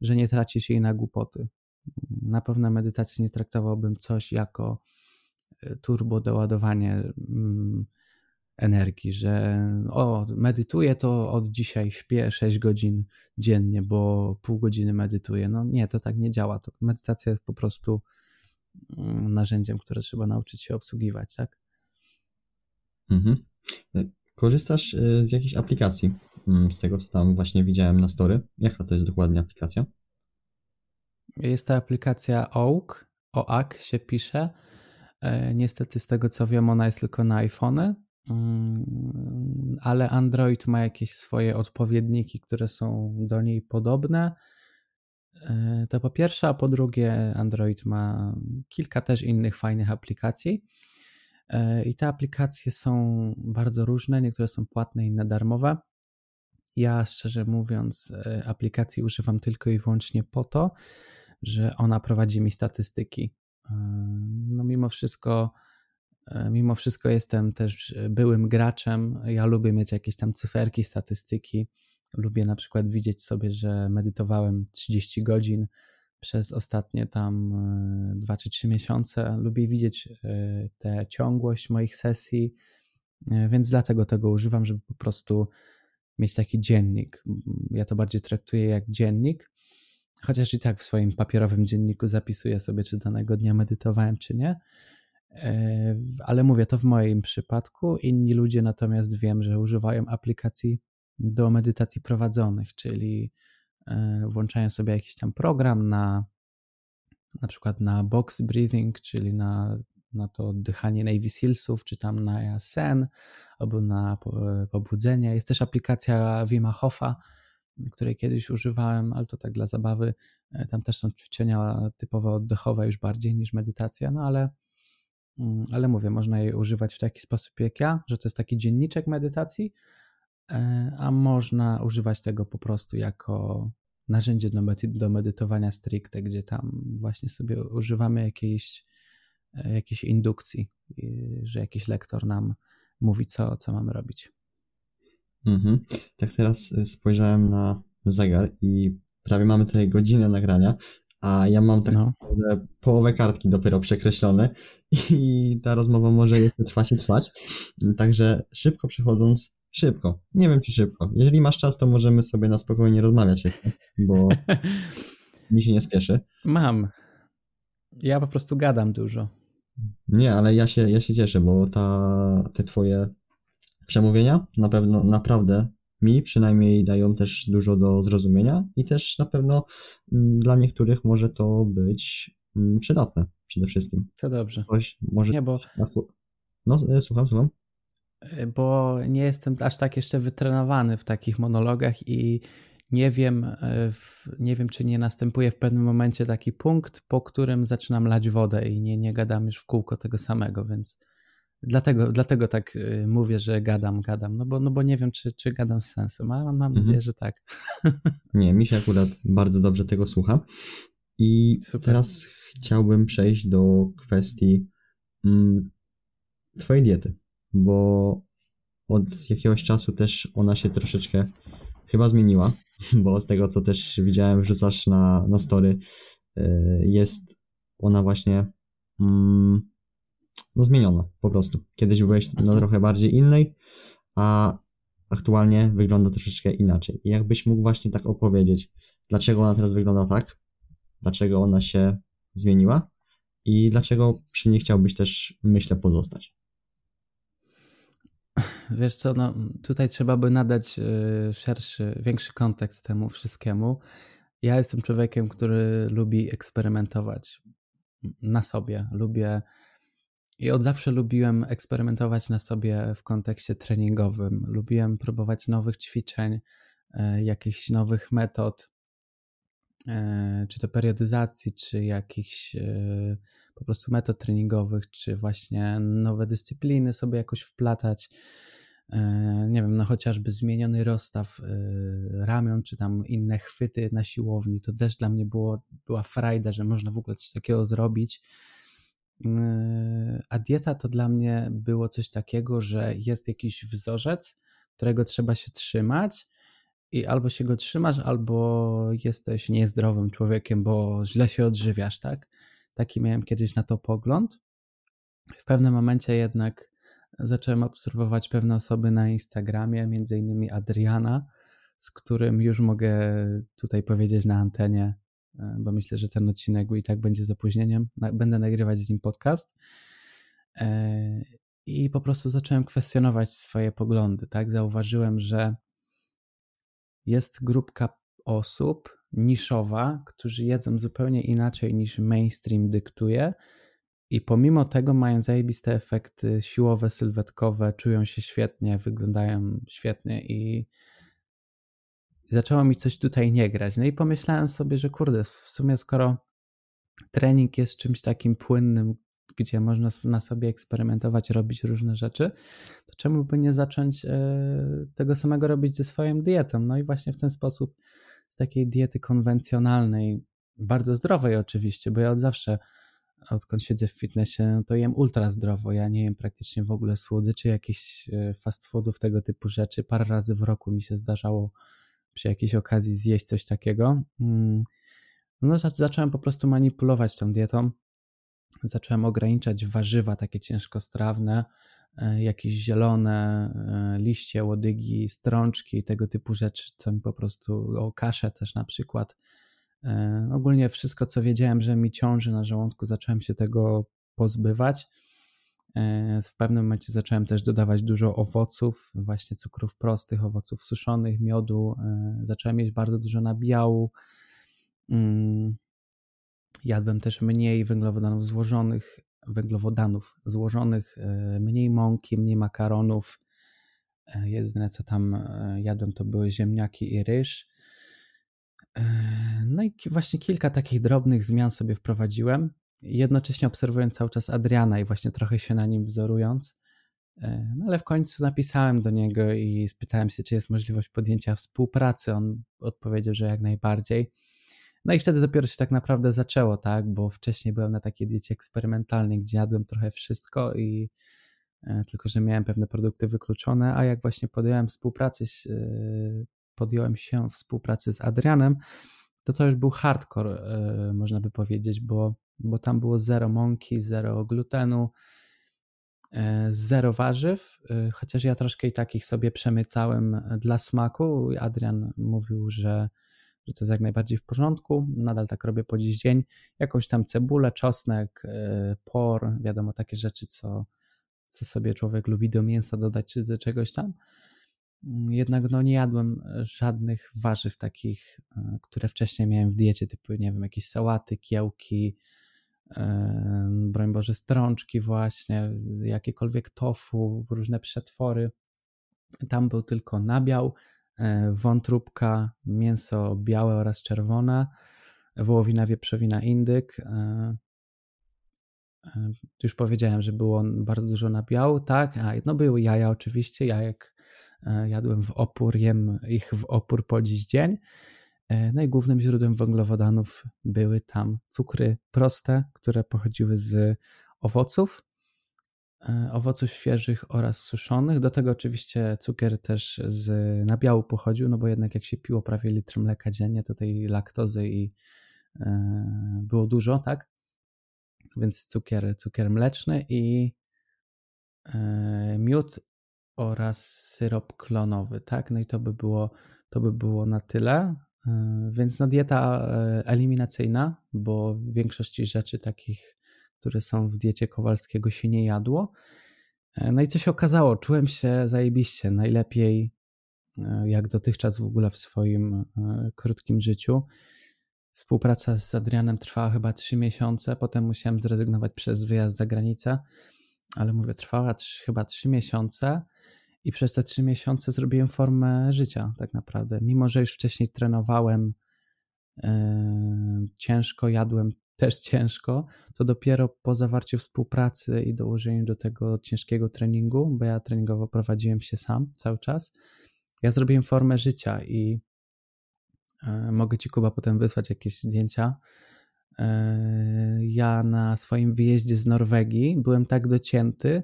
że nie tracisz jej na głupoty. Na pewno medytacji nie traktowałbym coś jako turbo doładowanie mm, energii, że o, medytuję to od dzisiaj śpię 6 godzin dziennie, bo pół godziny medytuję. No nie, to tak nie działa. To medytacja jest po prostu mm, narzędziem, które trzeba nauczyć się obsługiwać, tak? Mhm. Korzystasz e, z jakiejś aplikacji, mm, z tego co tam właśnie widziałem na story. Jaka to jest dokładnie aplikacja? Jest to aplikacja OAK, OAK się pisze E, niestety, z tego co wiem, ona jest tylko na iPhony, ale Android ma jakieś swoje odpowiedniki, które są do niej podobne. E, to po pierwsze, a po drugie, Android ma kilka też innych fajnych aplikacji. E, I te aplikacje są bardzo różne, niektóre są płatne, inne darmowe. Ja szczerze mówiąc, aplikacji używam tylko i wyłącznie po to, że ona prowadzi mi statystyki no mimo wszystko, e, mimo wszystko jestem też byłym graczem. Ja lubię mieć jakieś tam cyferki, statystyki. Lubię na przykład widzieć sobie, że medytowałem 30 godzin przez ostatnie tam 2 e, czy 3 miesiące. Lubię widzieć e, tę ciągłość moich sesji, więc dlatego tego używam, żeby po prostu mieć taki dziennik. Ja to bardziej traktuję jak dziennik Chociaż i tak w swoim papierowym dzienniku zapisuję sobie, czy danego dnia medytowałem, czy nie. E, ale mówię to w moim przypadku. Inni ludzie natomiast wiem, że używają aplikacji do medytacji prowadzonych, czyli e, włączają sobie jakiś tam program na na przykład na box breathing, czyli na, na to oddychanie Navy Sealsów, czy tam na sen, albo na pobudzenie. Jest też aplikacja Wima Hofa, której kiedyś używałem, ale to tak dla zabawy. E, tam też są ćwiczenia typowo oddechowe już bardziej niż medytacja, no ale, ale mówię, można jej używać w taki sposób jak ja, że to jest taki dzienniczek medytacji, e, a można używać tego po prostu jako narzędzie do, medy do medytowania stricte, gdzie tam właśnie sobie używamy jakiejś, e, jakiejś indukcji, że jakiś lektor nam mówi, co, co mamy robić. Mhm. Tak teraz y, spojrzałem na zegar i prawie mamy tutaj godzinę nagrania, a ja mam tak no. połowę kartki dopiero przekreślone i ta rozmowa może jeszcze trwać i trwać. Także szybko przechodząc, szybko, nie wiem czy szybko. Jeżeli masz czas, to możemy sobie na spokojnie rozmawiać jeszcze, bo mi się nie spieszy. Mam. Ja po prostu gadam dużo. Nie, ale ja się, ja się cieszę, bo ta, te twoje przemówienia na pewno naprawdę mi przynajmniej dają też dużo do zrozumienia i też na pewno mm, dla niektórych może to być mm, przydatne przede wszystkim. To dobrze. Coś może... Nie, bo... No, e, słucham, słucham. E, bo nie jestem aż tak jeszcze wytrenowany w takich monologach i nie wiem, e, nie wiem, czy nie następuje w pewnym momencie taki punkt, po którym zaczynam lać wodę i nie, nie gadam już w kółko tego samego, więc Dlatego, dlatego tak y, mówię, że gadam, gadam, no bo, no bo nie wiem, czy, czy gadam z sensem, ale mam mhm. nadzieję, że tak. Nie, mi się akurat bardzo dobrze tego słucha. I Super. teraz chciałbym przejść do kwestii mm, Twojej diety, bo od jakiegoś czasu też ona się troszeczkę chyba zmieniła, bo z tego co też widziałem, rzucasz na, na story, y, jest ona właśnie. Mm, no zmieniona po prostu. Kiedyś byłeś na trochę bardziej innej, a aktualnie wygląda troszeczkę inaczej. I jakbyś mógł właśnie tak opowiedzieć, dlaczego ona teraz wygląda tak, dlaczego ona się zmieniła i dlaczego przy niej chciałbyś też, myślę, pozostać. Wiesz co, no tutaj trzeba by nadać y, szerszy, większy kontekst temu wszystkiemu. Ja jestem człowiekiem, który lubi eksperymentować na sobie. Lubię i od zawsze lubiłem eksperymentować na sobie w kontekście treningowym. Lubiłem próbować nowych ćwiczeń, e, jakichś nowych metod, e, czy to periodyzacji, czy jakichś e, po prostu metod treningowych, czy właśnie nowe dyscypliny sobie jakoś wplatać. Nie wiem, no chociażby zmieniony rozstaw ramion, czy tam inne chwyty na siłowni, to też dla mnie było, była frajda, że można w ogóle coś takiego zrobić a dieta to dla mnie było coś takiego, że jest jakiś wzorzec, którego trzeba się trzymać i albo się go trzymasz, albo jesteś niezdrowym człowiekiem, bo źle się odżywiasz, tak? Taki miałem kiedyś na to pogląd. W pewnym momencie jednak zacząłem obserwować pewne osoby na Instagramie, między innymi Adriana, z którym już mogę tutaj powiedzieć na antenie, bo myślę, że ten odcinek i tak będzie z opóźnieniem. Będę nagrywać z nim podcast. E, I po prostu zacząłem kwestionować swoje poglądy. Tak, zauważyłem, że jest grupka osób niszowa, którzy jedzą zupełnie inaczej niż mainstream dyktuje. I pomimo tego mają zajebiste efekty siłowe, sylwetkowe, czują się świetnie, wyglądają świetnie i zaczęło mi coś tutaj nie grać. No i pomyślałem sobie, że kurde, w sumie skoro trening jest czymś takim płynnym, gdzie można na sobie eksperymentować, robić różne rzeczy, to czemu by nie zacząć e, tego samego robić ze swoją dietą? No i właśnie w ten sposób, z takiej diety konwencjonalnej, bardzo zdrowej oczywiście, bo ja od zawsze, odkąd siedzę w fitnessie, to jem ultra zdrowo. Ja nie jem praktycznie w ogóle słodyczy, jakichś e, fast foodów, tego typu rzeczy. Parę razy w roku mi się zdarzało przy jakiejś okazji zjeść coś takiego. Mm, no, zacząłem po prostu manipulować tą dietą. Zacząłem ograniczać warzywa takie ciężkostrawne, e, jakieś zielone e, liście, łodygi, strączki, tego typu rzeczy, co mi po prostu, o kaszę też na przykład. E, ogólnie wszystko, co wiedziałem, że mi ciąży na żołądku, zacząłem się tego pozbywać. E, w pewnym momencie zacząłem też dodawać dużo owoców, właśnie cukrów prostych, owoców suszonych, miodu. E, zacząłem jeść bardzo dużo nabiału. Mm, jadłem też mniej węglowodanów złożonych, węglowodanów złożonych, e, mniej mąki, mniej makaronów. Jedyne co tam jadłem to były ziemniaki i ryż. No i właśnie kilka takich drobnych zmian sobie wprowadziłem jednocześnie obserwując cały czas Adriana i właśnie trochę się na nim wzorując. E, no ale w końcu napisałem do niego i spytałem się, czy jest możliwość podjęcia współpracy. On odpowiedział, że jak najbardziej. No i wtedy dopiero się tak naprawdę zaczęło, tak, bo wcześniej byłem na takiej diecie eksperymentalnej, gdzie jadłem trochę wszystko i e, tylko, że miałem pewne produkty wykluczone, a jak właśnie podjąłem współpracę, e, podjąłem się współpracy z Adrianem, to to już był hardcore, można by powiedzieć, bo, bo tam było zero mąki, zero glutenu, zero warzyw, chociaż ja troszkę i takich sobie przemycałem dla smaku. Adrian mówił, że że to jest jak najbardziej w porządku. Nadal tak robię po dziś dzień. Jakąś tam cebulę, czosnek, por, wiadomo, takie rzeczy, co, co sobie człowiek lubi do mięsa dodać czy do czegoś tam. Jednak no, nie jadłem żadnych warzyw takich, które wcześniej miałem w diecie, typu, nie wiem, jakieś sałaty, kiełki, broń Boże, strączki właśnie, jakiekolwiek tofu, różne przetwory. Tam był tylko nabiał, E, wątróbka, mięso białe oraz czerwone, wołowina, wieprzowina, indyk. E, e, już powiedziałem, że było bardzo dużo nabiału, tak? A, no były jaja oczywiście, jajek jadłem w opór, jem ich w opór po dziś dzień. No i głównym źródłem węglowodanów były tam cukry proste, które pochodziły z owoców, E, owoców świeżych oraz suszonych. Do tego oczywiście cukier też z nabiału pochodził, no bo jednak jak się piło prawie litr mleka dziennie, to tej laktozy i e, było dużo, tak? Więc cukier, cukier mleczny i e, miód oraz syrop klonowy, tak? No i to by było, to by było na tyle. Więc no dieta eliminacyjna, bo większości rzeczy takich które są w diecie Kowalskiego, się nie jadło. E, no i co się okazało? Czułem się zajebiście, najlepiej e, jak dotychczas w ogóle w swoim e, krótkim życiu. Współpraca z Adrianem trwała chyba 3 miesiące, potem musiałem zrezygnować przez wyjazd za granicę, ale mówię, trwała chyba 3 miesiące i przez te 3 miesiące zrobiłem formę życia tak naprawdę. Mimo, że już wcześniej trenowałem yy, ciężko, jadłem też ciężko, to dopiero po zawarciu współpracy i dołożeniu do tego ciężkiego treningu, bo ja treningowo prowadziłem się sam cały czas, ja zrobiłem formę życia i e, mogę Ci, Kuba, potem wysłać jakieś zdjęcia. E, ja na swoim wyjeździe z Norwegii byłem tak docięty,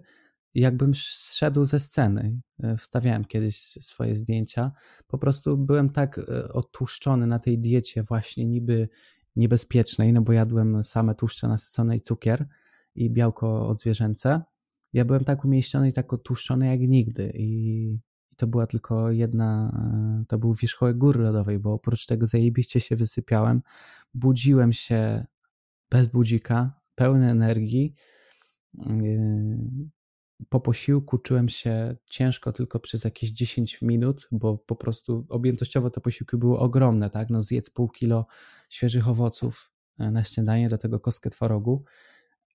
jakbym zszedł ze sceny. E, wstawiałem kiedyś swoje zdjęcia. Po prostu byłem tak otłuszczony na tej diecie, właśnie niby niebezpiecznej, no bo jadłem same tłuszcze nasycone i cukier i białko odzwierzęce. Ja byłem tak umieściony i tak otłuszczony jak nigdy i, to była tylko jedna, e, to był wierzchołek góry lodowej, bo oprócz tego zajebiście się wysypiałem, budziłem się bez budzika, pełny energii, yy, po posiłku czułem się ciężko tylko przez jakieś 10 minut, bo po prostu objętościowo te posiłki były ogromne, tak? No zjedz pół kilo świeżych owoców e, na śniadanie, do tego kostkę twarogu,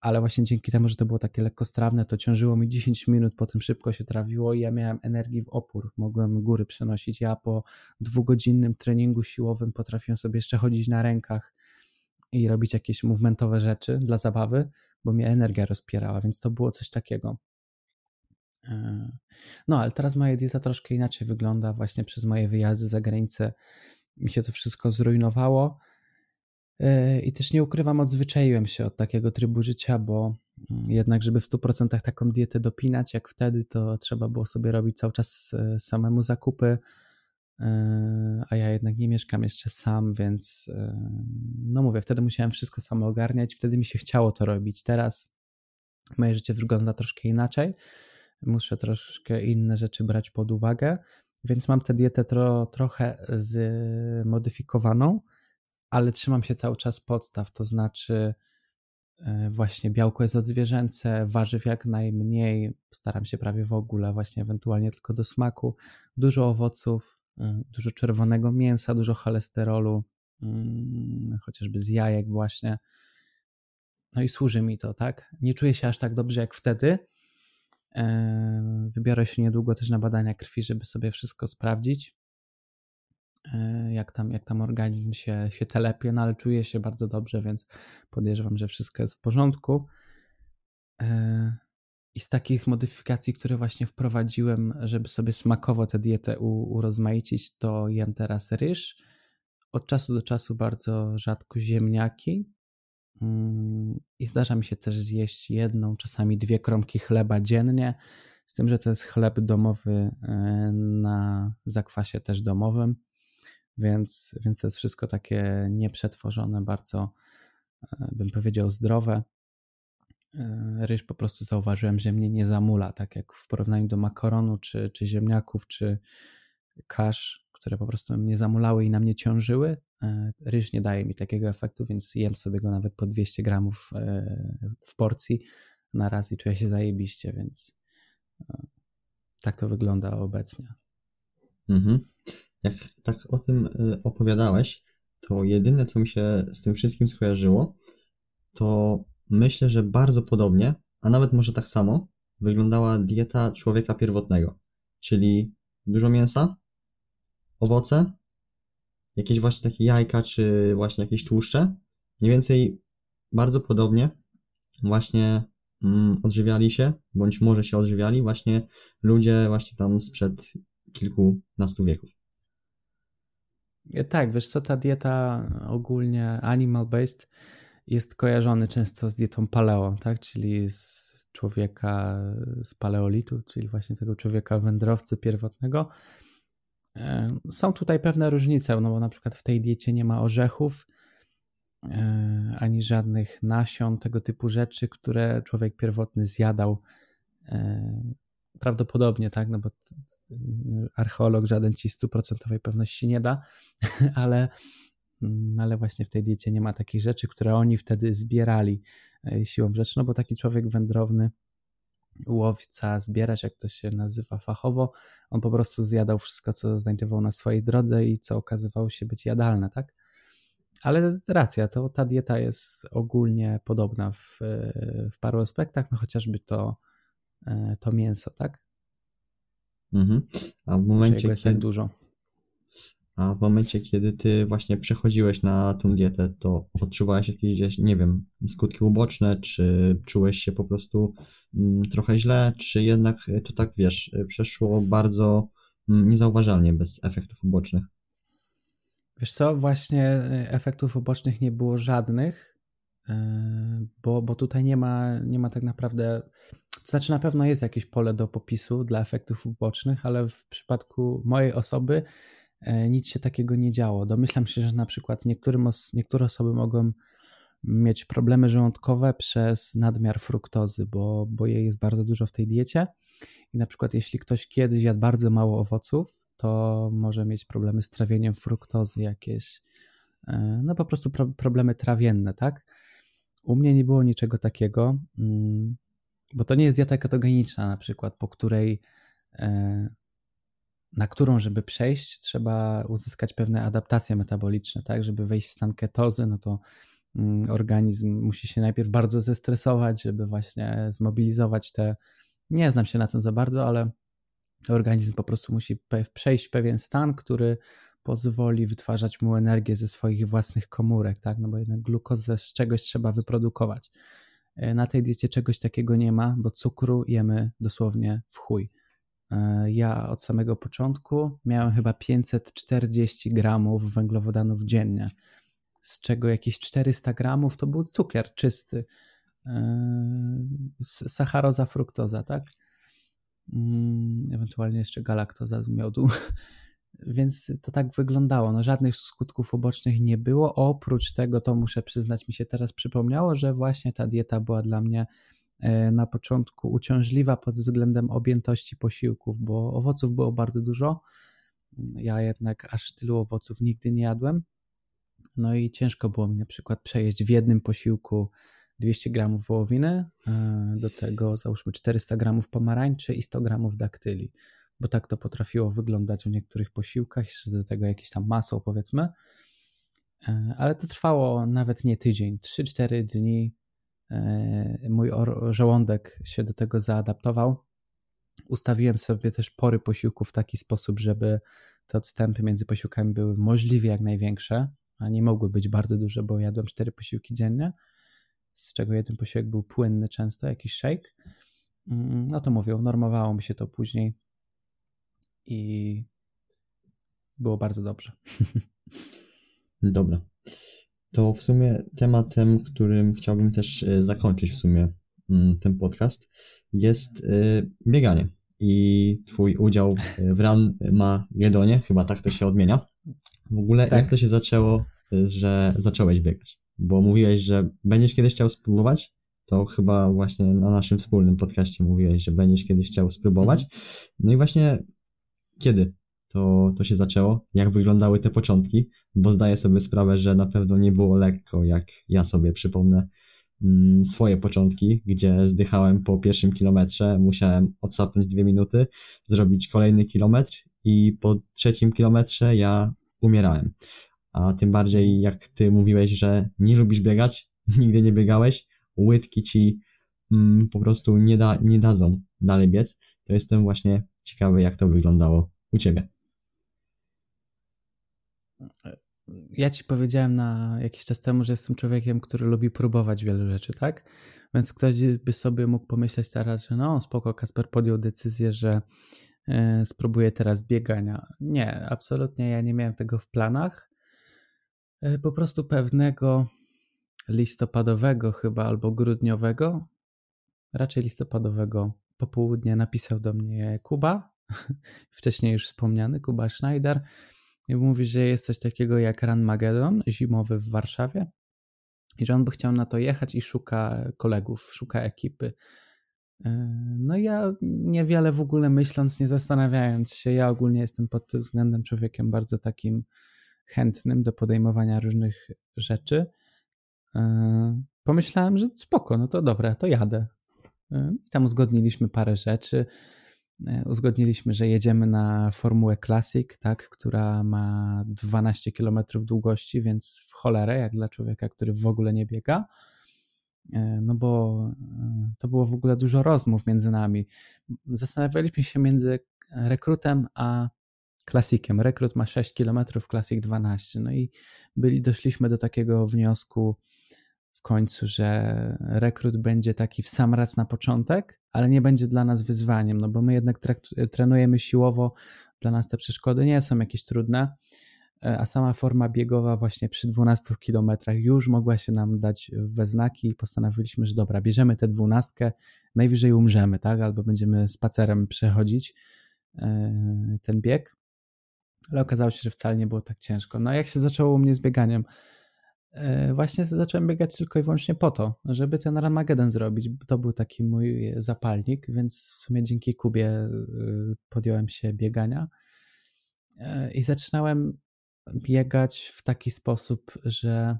ale właśnie dzięki temu, że to było takie lekkostrawne, to ciążyło mi 10 minut, potem szybko się trawiło i ja miałem energii w opór, mogłem góry przenosić. Ja po dwugodzinnym treningu siłowym potrafiłem sobie jeszcze chodzić na rękach i robić jakieś movementowe rzeczy dla zabawy, bo mnie energia rozpierała, więc to było coś takiego. E, no, ale teraz moja dieta troszkę inaczej wygląda. Właśnie przez moje wyjazdy za granicę mi się to wszystko zrujnowało. E, I też nie ukrywam, odzwyczaiłem się od takiego trybu życia, bo mm, jednak, żeby w 100% taką dietę dopinać, jak wtedy, to trzeba było sobie robić cały czas e, samemu zakupy. A ja jednak nie mieszkam jeszcze sam, więc no mówię, wtedy musiałem wszystko samo ogarniać, wtedy mi się chciało to robić. Teraz moje życie wygląda troszkę inaczej muszę troszkę inne rzeczy brać pod uwagę, więc mam tę dietę tro, trochę zmodyfikowaną, ale trzymam się cały czas podstaw, to znaczy e, właśnie białko jest odzwierzęce, warzyw jak najmniej, staram się prawie w ogóle, właśnie ewentualnie tylko do smaku, dużo owoców, e, dużo czerwonego mięsa, dużo cholesterolu, mm, chociażby z jajek właśnie. No i służy mi to, tak? Nie czuję się aż tak dobrze jak wtedy, Wybiorę się niedługo też na badania krwi, żeby sobie wszystko sprawdzić, e, jak tam, jak tam organizm się, się telepie, no ale czuję się bardzo dobrze, więc podejrzewam, że wszystko jest w porządku. E, I z takich modyfikacji, które właśnie wprowadziłem, żeby sobie smakowo tę dietę urozmaicić, to jem teraz ryż. Od czasu do czasu bardzo rzadko ziemniaki, I zdarza mi się też zjeść jedną, czasami dwie kromki chleba dziennie, z tym, że to jest chleb domowy e, na zakwasie też domowym. więc, więc to jest wszystko takie nieprzetworzone, bardzo e, bym powiedział zdrowe. E, ryż po prostu zauważyłem, że mnie nie zamula, tak jak w porównaniu do makaronu, czy, czy ziemniaków, czy kasz, które po prostu mnie zamulały i na mnie ciążyły. E, ryż nie daje mi takiego efektu, więc jem sobie go nawet po 200 gramów w porcji na raz i czuję się zajebiście, więc tak to wygląda obecnie. Mhm. Jak tak o tym opowiadałeś, to jedyne, co mi się z tym wszystkim skojarzyło, to myślę, że bardzo podobnie, a nawet może tak samo, wyglądała dieta człowieka pierwotnego. Czyli dużo mięsa, owoce, jakieś właśnie takie jajka, czy właśnie jakieś tłuszcze. Mniej więcej bardzo podobnie właśnie mm, odżywiali się, bądź może się odżywiali właśnie ludzie właśnie tam sprzed kilkunastu wieków. E, tak, wiesz co, ta dieta ogólnie animal-based jest kojarzony często z dietą paleo, tak, czyli z człowieka z paleolitu, czyli właśnie tego człowieka wędrowcy pierwotnego. E, są tutaj pewne różnice, no bo na przykład w tej diecie nie ma orzechów, e, ani żadnych nasion, tego typu rzeczy, które człowiek pierwotny zjadał Prawdopodobnie tak, no bo archeolog żaden ci stuprocentowej pewności nie da, ale, mm, ale właśnie w tej diecie nie ma takich rzeczy, które oni wtedy zbierali e, siłą rzeczy, no bo taki człowiek wędrowny, łowca, zbierać, jak to się nazywa fachowo, on po prostu zjadał wszystko, co znajdował na swojej drodze i co okazywało się być jadalne, tak? Ale racja, to ta dieta jest ogólnie podobna w, w paru aspektach, no chociażby to E, to mięso, tak? Mhm. A w momencie, jest kiedy... tak dużo. A w momencie, kiedy ty właśnie przechodziłeś na tą dietę, to odczuwałeś jakieś, nie wiem, skutki uboczne, czy czułeś się po prostu mm, trochę źle, czy jednak to tak, wiesz, przeszło bardzo mm, niezauważalnie, bez efektów ubocznych? Wiesz co, właśnie e, efektów ubocznych nie było żadnych, e, bo, bo tutaj nie ma, nie ma tak naprawdę to znaczy, na pewno jest jakieś pole do popisu dla efektów ubocznych, ale w przypadku mojej osoby nic się takiego nie działo. Domyślam się, że na przykład os niektóre osoby mogą mieć problemy żołądkowe przez nadmiar fruktozy, bo, bo jej jest bardzo dużo w tej diecie. I na przykład, jeśli ktoś kiedyś jadł bardzo mało owoców, to może mieć problemy z trawieniem fruktozy, jakieś, e, no po prostu pro problemy trawienne, tak? U mnie nie było niczego takiego. Mm, bo to nie jest dieta ketogeniczna na przykład, po której e, na którą, żeby przejść, trzeba uzyskać pewne adaptacje metaboliczne, tak? Żeby wejść w stan ketozy, no to mm, organizm musi się najpierw bardzo zestresować, żeby właśnie zmobilizować te. Nie znam się na tym za bardzo, ale organizm po prostu musi przejść w pewien stan, który pozwoli wytwarzać mu energię ze swoich własnych komórek, tak? No bo jednak glukozę z czegoś trzeba wyprodukować. E, na tej diecie czegoś takiego nie ma, bo cukru jemy dosłownie w chuj. E, ja od samego początku miałem chyba 540 gramów węglowodanów dziennie, z czego jakieś 400 gramów to był cukier czysty, e, sacharoza, fruktoza, tak? Mm, ewentualnie jeszcze galaktoza z miodu. Więc to tak wyglądało. No, żadnych skutków ubocznych nie było. Oprócz tego, to muszę przyznać, mi się teraz przypomniało, że właśnie ta dieta była dla mnie na początku uciążliwa pod względem objętości posiłków, bo owoców było bardzo dużo. Ja jednak aż tylu owoców nigdy nie jadłem. No i ciężko było mi na przykład przejeść w jednym posiłku 200 gramów wołowiny, e, do tego załóżmy 400 gramów pomarańczy i 100 gramów daktyli bo tak to potrafiło wyglądać w niektórych posiłkach, jeszcze do tego jakieś tam masło powiedzmy. E, ale to trwało nawet nie tydzień, 3-4 dni. E, mój żołądek się do tego zaadaptował. Ustawiłem sobie też pory posiłku w taki sposób, żeby te odstępy między posiłkami były możliwie jak największe, a nie mogły być bardzo duże, bo jadłem cztery posiłki dziennie, z czego jeden posiłek był płynny często, jakiś shake. Mm, no to mówię, normowało mi się to później i było bardzo dobrze. Dobra. To w sumie tematem, którym chciałbym też e, zakończyć w sumie mm, ten podcast, jest e, bieganie i twój udział w Run Magedonie, chyba tak to się odmienia. W ogóle tak. jak to się zaczęło, że zacząłeś biegać? Bo mówiłeś, że będziesz kiedyś chciał spróbować, to chyba właśnie na naszym wspólnym podcaście mówiłeś, że będziesz kiedyś chciał spróbować. Mhm. No i właśnie kiedy to, to się zaczęło? Jak wyglądały te początki? Bo zdaję sobie sprawę, że na pewno nie było lekko, jak ja sobie przypomnę mm, swoje początki, gdzie zdychałem po pierwszym kilometrze, musiałem odsapnąć dwie minuty, zrobić kolejny kilometr i po trzecim kilometrze ja umierałem. A tym bardziej jak ty mówiłeś, że nie lubisz biegać, nigdy nie biegałeś, łydki ci mm, po prostu nie, da, nie dadzą dalej biec, to jestem właśnie ciekawy, jak to wyglądało u ciebie. Ja ci powiedziałem na jakiś czas temu, że jestem człowiekiem, który lubi próbować wiele rzeczy, tak? Więc ktoś by sobie mógł pomyśleć teraz, że no spoko, Kasper podjął decyzję, że e, spróbuję teraz biegania. Nie, absolutnie ja nie miałem tego w planach. E, po prostu pewnego listopadowego chyba albo grudniowego, raczej listopadowego popołudnia napisał do mnie Kuba, wcześniej już wspomniany Kuba Schneider mówi, że jest coś takiego jak Run Magedon zimowy w Warszawie i że on by chciał na to jechać i szuka kolegów, szuka ekipy. E, no ja niewiele w ogóle myśląc, nie zastanawiając się, ja ogólnie jestem pod tym względem człowiekiem bardzo takim chętnym do podejmowania różnych rzeczy. E, pomyślałem, że spoko, no to dobra, to jadę. E, I tam uzgodniliśmy parę rzeczy. E, uzgodniliśmy, że jedziemy na Formułę Classic, tak, która ma 12 km długości, więc w cholerę, jak dla człowieka, który w ogóle nie biega. No bo to było w ogóle dużo rozmów między nami. Zastanawialiśmy się między rekrutem a klasikiem. Rekrut ma 6 km, klasik 12. No i byli, doszliśmy do takiego wniosku w końcu, że rekrut będzie taki w sam raz na początek, ale nie będzie dla nas wyzwaniem, no bo my jednak trenujemy siłowo, dla nas te przeszkody nie są jakieś trudne, a sama forma biegowa właśnie przy 12 kilometrach już mogła się nam dać we znaki i postanowiliśmy, że dobra, bierzemy tę dwunastkę, najwyżej umrzemy, tak, albo będziemy spacerem przechodzić e, ten bieg ale okazało się, że wcale nie było tak ciężko. No jak się zaczęło u mnie z bieganiem? E, właśnie zacząłem biegać tylko i wyłącznie po to, żeby ten Ramagedon zrobić. To był taki mój zapalnik, więc w sumie dzięki Kubie e, podjąłem się biegania e, i zaczynałem biegać w taki sposób, że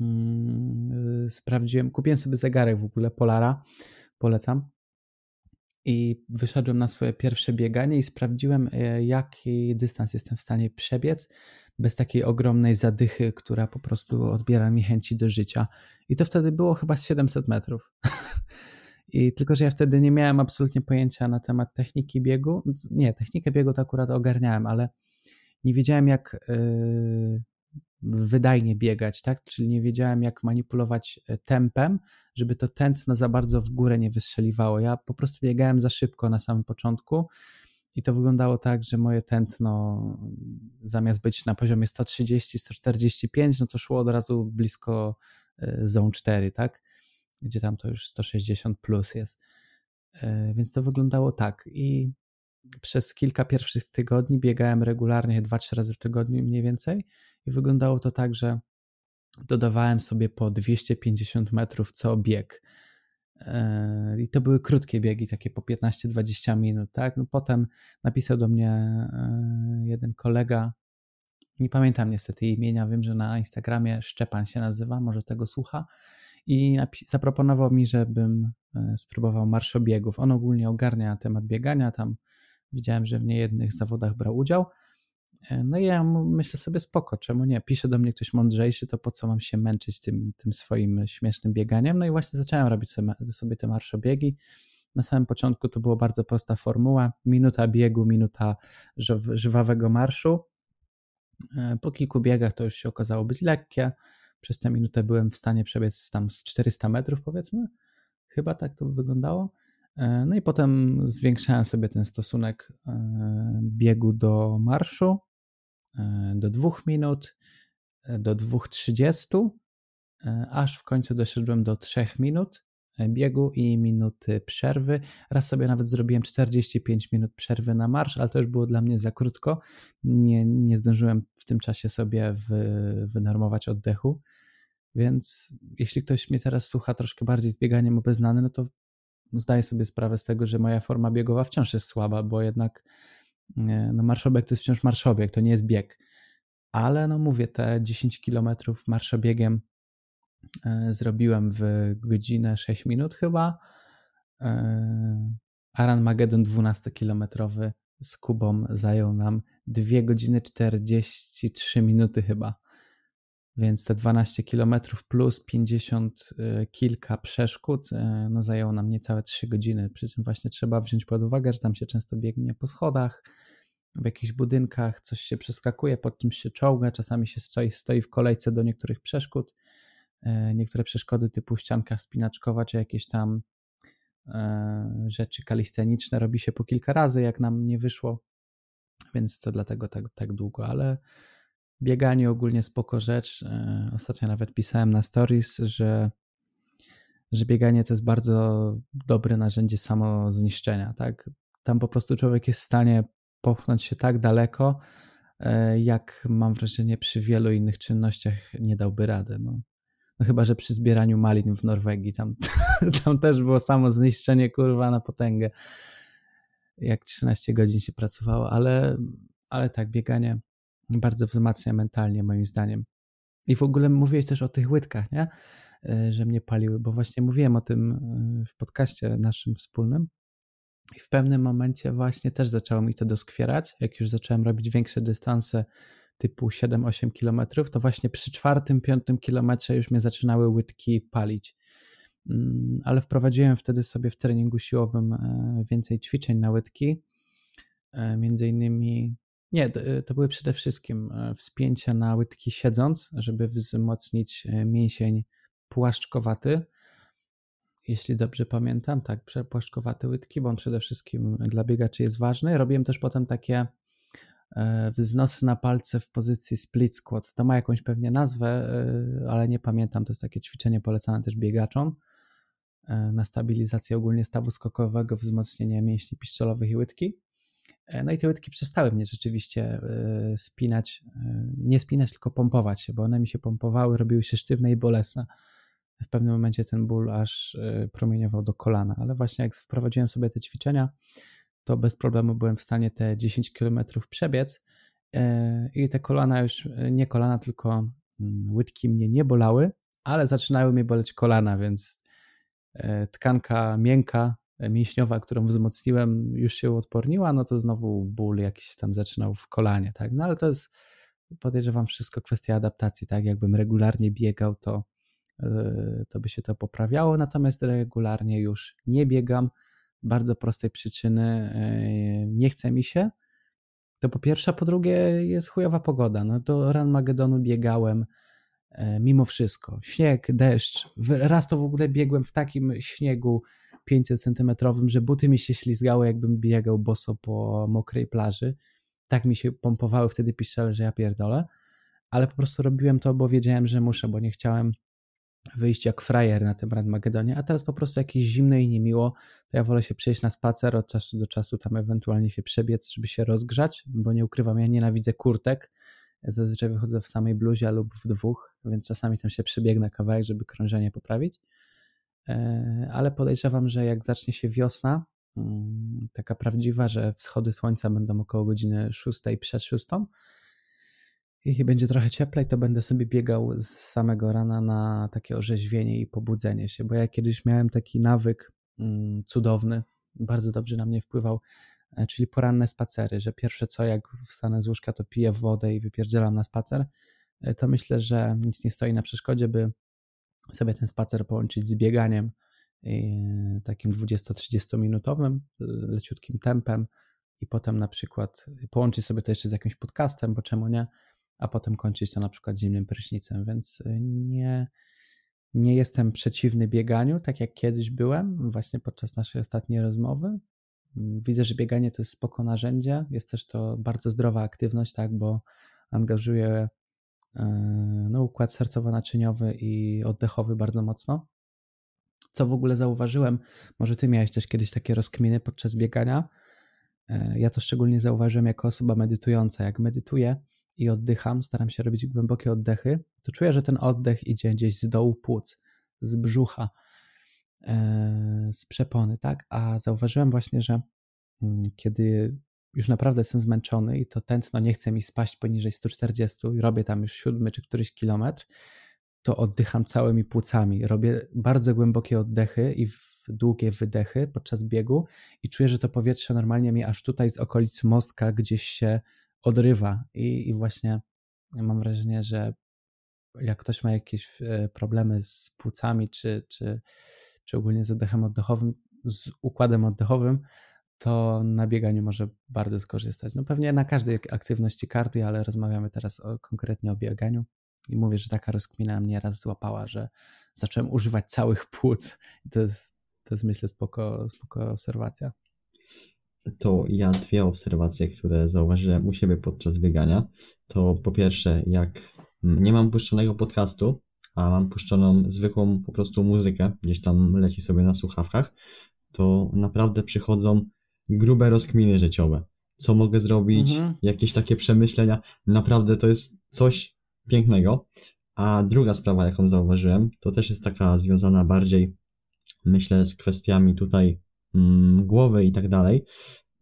mm, sprawdziłem, kupiłem sobie zegarek w ogóle Polara, polecam, i wyszedłem na swoje pierwsze bieganie i sprawdziłem, e, jaki dystans jestem w stanie przebiec bez takiej ogromnej zadychy, która po prostu odbiera mi chęci do życia. I to wtedy było chyba 700 metrów. I tylko, że ja wtedy nie miałem absolutnie pojęcia na temat techniki biegu. Nie, technikę biegu to akurat ogarniałem, ale nie wiedziałem, jak yy, wydajnie biegać, tak? Czyli nie wiedziałem, jak manipulować e, tempem, żeby to tętno za bardzo w górę nie wystrzeliwało. Ja po prostu biegałem za szybko na samym początku i to wyglądało tak, że moje tętno zamiast być na poziomie 130-145, no to szło od razu blisko e, zone 4, tak? Gdzie tam to już 160 plus jest. E, więc to wyglądało tak i przez kilka pierwszych tygodni biegałem regularnie, 2-3 razy w tygodniu mniej więcej i wyglądało to tak, że dodawałem sobie po 250 metrów co bieg. E, I to były krótkie biegi, takie po 15-20 minut, tak? No potem napisał do mnie e, jeden kolega, nie pamiętam niestety imienia, wiem, że na Instagramie Szczepan się nazywa, może tego słucha, i zaproponował mi, żebym e, spróbował marszobiegów. On ogólnie ogarnia temat biegania, tam widziałem, że w niejednych zawodach brał udział, E, no i ja myślę sobie spoko, czemu nie? Pisze do mnie ktoś mądrzejszy, to po co mam się męczyć tym, tym swoim śmiesznym bieganiem? No i właśnie zacząłem robić sobie, sobie te marszobiegi. Na samym początku to była bardzo prosta formuła. Minuta biegu, minuta żywawego marszu. E, po kilku biegach to już się okazało być lekkie. Przez tę minutę byłem w stanie przebiec tam z 400 metrów powiedzmy. Chyba tak to wyglądało. E, no i potem zwiększałem sobie ten stosunek biegu do marszu E, do 2 minut, e, do 2.30, e, aż w końcu doszedłem do 3 minut biegu i minuty przerwy. Raz sobie nawet zrobiłem 45 minut przerwy na marsz, ale to już było dla mnie za krótko. Nie, nie zdążyłem w tym czasie sobie wy, wynormować oddechu. Więc jeśli ktoś mnie teraz słucha troszkę bardziej z bieganiem obeznany, no to zdaję sobie sprawę z tego, że moja forma biegowa wciąż jest słaba, bo jednak no marszobieg to jest wciąż marszobieg, to nie jest bieg. Ale no mówię, te 10 kilometrów marszobiegiem e, zrobiłem w godzinę 6 minut chyba. E, Aran Magedon 12-kilometrowy z Kubą zajął nam 2 godziny 43 minuty chyba. Więc te 12 km plus 50 y, kilka przeszkód y, no zajęło nam niecałe 3 godziny. Przy czym właśnie trzeba wziąć pod uwagę, że tam się często biegnie po schodach, w jakichś budynkach, coś się przeskakuje, pod czymś się czołga, czasami się stoi, stoi w kolejce do niektórych przeszkód. Y, niektóre przeszkody typu ścianka spinaczkowa, czy jakieś tam rzeczy kalisteniczne robi się po kilka razy, jak nam nie wyszło, więc to dlatego tak, tak długo, ale bieganie ogólnie spoko rzecz. E, ostatnio nawet pisałem na stories, że, że bieganie to jest bardzo dobre narzędzie samozniszczenia, tak? Tam po prostu człowiek jest w stanie popchnąć się tak daleko, e, jak mam wrażenie przy wielu innych czynnościach nie dałby rady. No. No chyba, że przy zbieraniu malin w Norwegii, tam, tam też było samo zniszczenie kurwa na potęgę, jak 13 godzin się pracowało, ale, ale tak, bieganie bardzo wzmacnia mentalnie, moim zdaniem. I w ogóle mówiłeś też o tych łydkach, nie? E, że mnie paliły, bo właśnie mówiłem o tym e, w podcaście naszym wspólnym. I w pewnym momencie właśnie też zaczęło mi to doskwierać. Jak już zacząłem robić większe dystanse typu 7-8 kilometrów, to właśnie przy czwartym, piątym kilometrze już mnie zaczynały łydki palić. Mm, ale wprowadziłem wtedy sobie w treningu siłowym e, więcej ćwiczeń na łydki. Między innymi nie, y, to były przede wszystkim e, wspięcia na łydki siedząc, żeby wzmocnić e, mięsień płaszczkowaty. Jeśli dobrze pamiętam, tak, płaszczkowaty łydki, bo on przede wszystkim dla biegaczy jest ważny. Robiłem też potem takie e, wznosy na palce w pozycji split squat. To ma jakąś pewnie nazwę, ale nie pamiętam. To jest takie ćwiczenie polecane też biegaczom na stabilizację ogólnie stawu skokowego, wzmocnienie mięśni piszczelowych i łydki. E, no i te łydki przestały mnie rzeczywiście e, spinać, e, nie spinać, tylko pompować się, bo one mi się pompowały, robiły się sztywne i bolesne. W pewnym momencie ten ból aż promieniował do kolana, ale właśnie jak wprowadziłem sobie te ćwiczenia, to bez problemu byłem w stanie te 10 km przebiec i te kolana już, nie kolana, tylko mm, łydki mnie nie bolały, ale zaczynały mnie boleć kolana, więc tkanka miękka mięśniowa, którą wzmocniłem, już się uodporniła, no to znowu ból jakiś tam zaczynał w kolanie, tak? No ale to jest, podejrzewam, wszystko kwestia adaptacji, tak? Jakbym regularnie biegał, to, yy, to by się to poprawiało, natomiast regularnie już nie biegam, bardzo prostej przyczyny, yy, nie chce mi się, to po pierwsze, po drugie jest chujowa pogoda, no do Ran Magedonu biegałem, yy, mimo wszystko. Śnieg, deszcz. Raz to w ogóle biegłem w takim śniegu 5-centymetrowym, że buty mi się ślizgały, jakbym biegał boso po mokrej plaży. Tak mi się pompowały wtedy piszczele, że ja pierdolę. Ale po prostu robiłem to, bo wiedziałem, że muszę, bo nie chciałem wyjść jak frajer na tym Radmagedonie, a teraz po prostu jakieś zimno i niemiło, to ja wolę się przejść na spacer od czasu do czasu, tam ewentualnie się przebiec, żeby się rozgrzać, bo nie ukrywam, ja nienawidzę kurtek, zazwyczaj wychodzę w samej bluzie lub w dwóch, więc czasami tam się przebiegnę kawałek, żeby krążenie poprawić. E, ale podejrzewam, że jak zacznie się wiosna, mm, taka prawdziwa, że wschody słońca będą około godziny 6 przed 6 i będzie trochę cieplej, to będę sobie biegał z samego rana na takie orzeźwienie i pobudzenie się, bo ja kiedyś miałem taki nawyk mm, cudowny, bardzo dobrze na mnie wpływał, e, czyli poranne spacery, że pierwsze co jak wstanę z łóżka to piję wodę i wypierdzielam na spacer, e, to myślę, że nic nie stoi na przeszkodzie, by sobie ten spacer połączyć z bieganiem takim 20-30 minutowym, leciutkim tempem i potem na przykład połączyć sobie to jeszcze z jakimś podcastem, bo czemu nie, a potem kończyć to na przykład zimnym prysznicem, więc nie, nie jestem przeciwny bieganiu, tak jak kiedyś byłem, właśnie podczas naszej ostatniej rozmowy. Widzę, że bieganie to jest spoko narzędzie, jest też to bardzo zdrowa aktywność, tak, bo angażuje no, układ sercowo-naczyniowy i oddechowy bardzo mocno. Co w ogóle zauważyłem, może ty miałeś też kiedyś takie rozkminy podczas biegania. E, ja to szczególnie zauważyłem jako osoba medytująca. Jak medytuję i oddycham, staram się robić głębokie oddechy, to czuję, że ten oddech idzie gdzieś z dołu płuc, z brzucha, e, z przepony, tak? A zauważyłem właśnie, że mm, kiedy już naprawdę jestem zmęczony i to tętno nie chce mi spaść poniżej 140 i robię tam już siódmy czy któryś kilometr, to oddycham całymi płucami. Robię bardzo głębokie oddechy i długie wydechy podczas biegu i czuję, że to powietrze normalnie mi aż tutaj z okolic mostka gdzieś się odrywa i, i właśnie mam wrażenie, że jak ktoś ma jakieś e, problemy z płucami czy, czy, czy ogólnie z oddechem oddechowym, z układem oddechowym, to na bieganiu może bardzo skorzystać. No pewnie na każdej aktywności karty, ale rozmawiamy teraz o, konkretnie o bieganiu. I mówię, że taka rozkmina mnie raz złapała, że zacząłem używać całych płuc. I to jest, to jest myślę spoko, spoko obserwacja. To ja dwie obserwacje, które zauważyłem u siebie podczas biegania. To po pierwsze, jak nie mam puszczonego podcastu, a mam puszczoną zwykłą po prostu muzykę, gdzieś tam leci sobie na słuchawkach, to naprawdę przychodzą grube rozkminy życiowe. Co mogę zrobić, mhm. jakieś takie przemyślenia. Naprawdę to jest coś pięknego. A druga sprawa, jaką zauważyłem, to też jest taka związana bardziej, myślę, z kwestiami tutaj mm, głowy i tak dalej.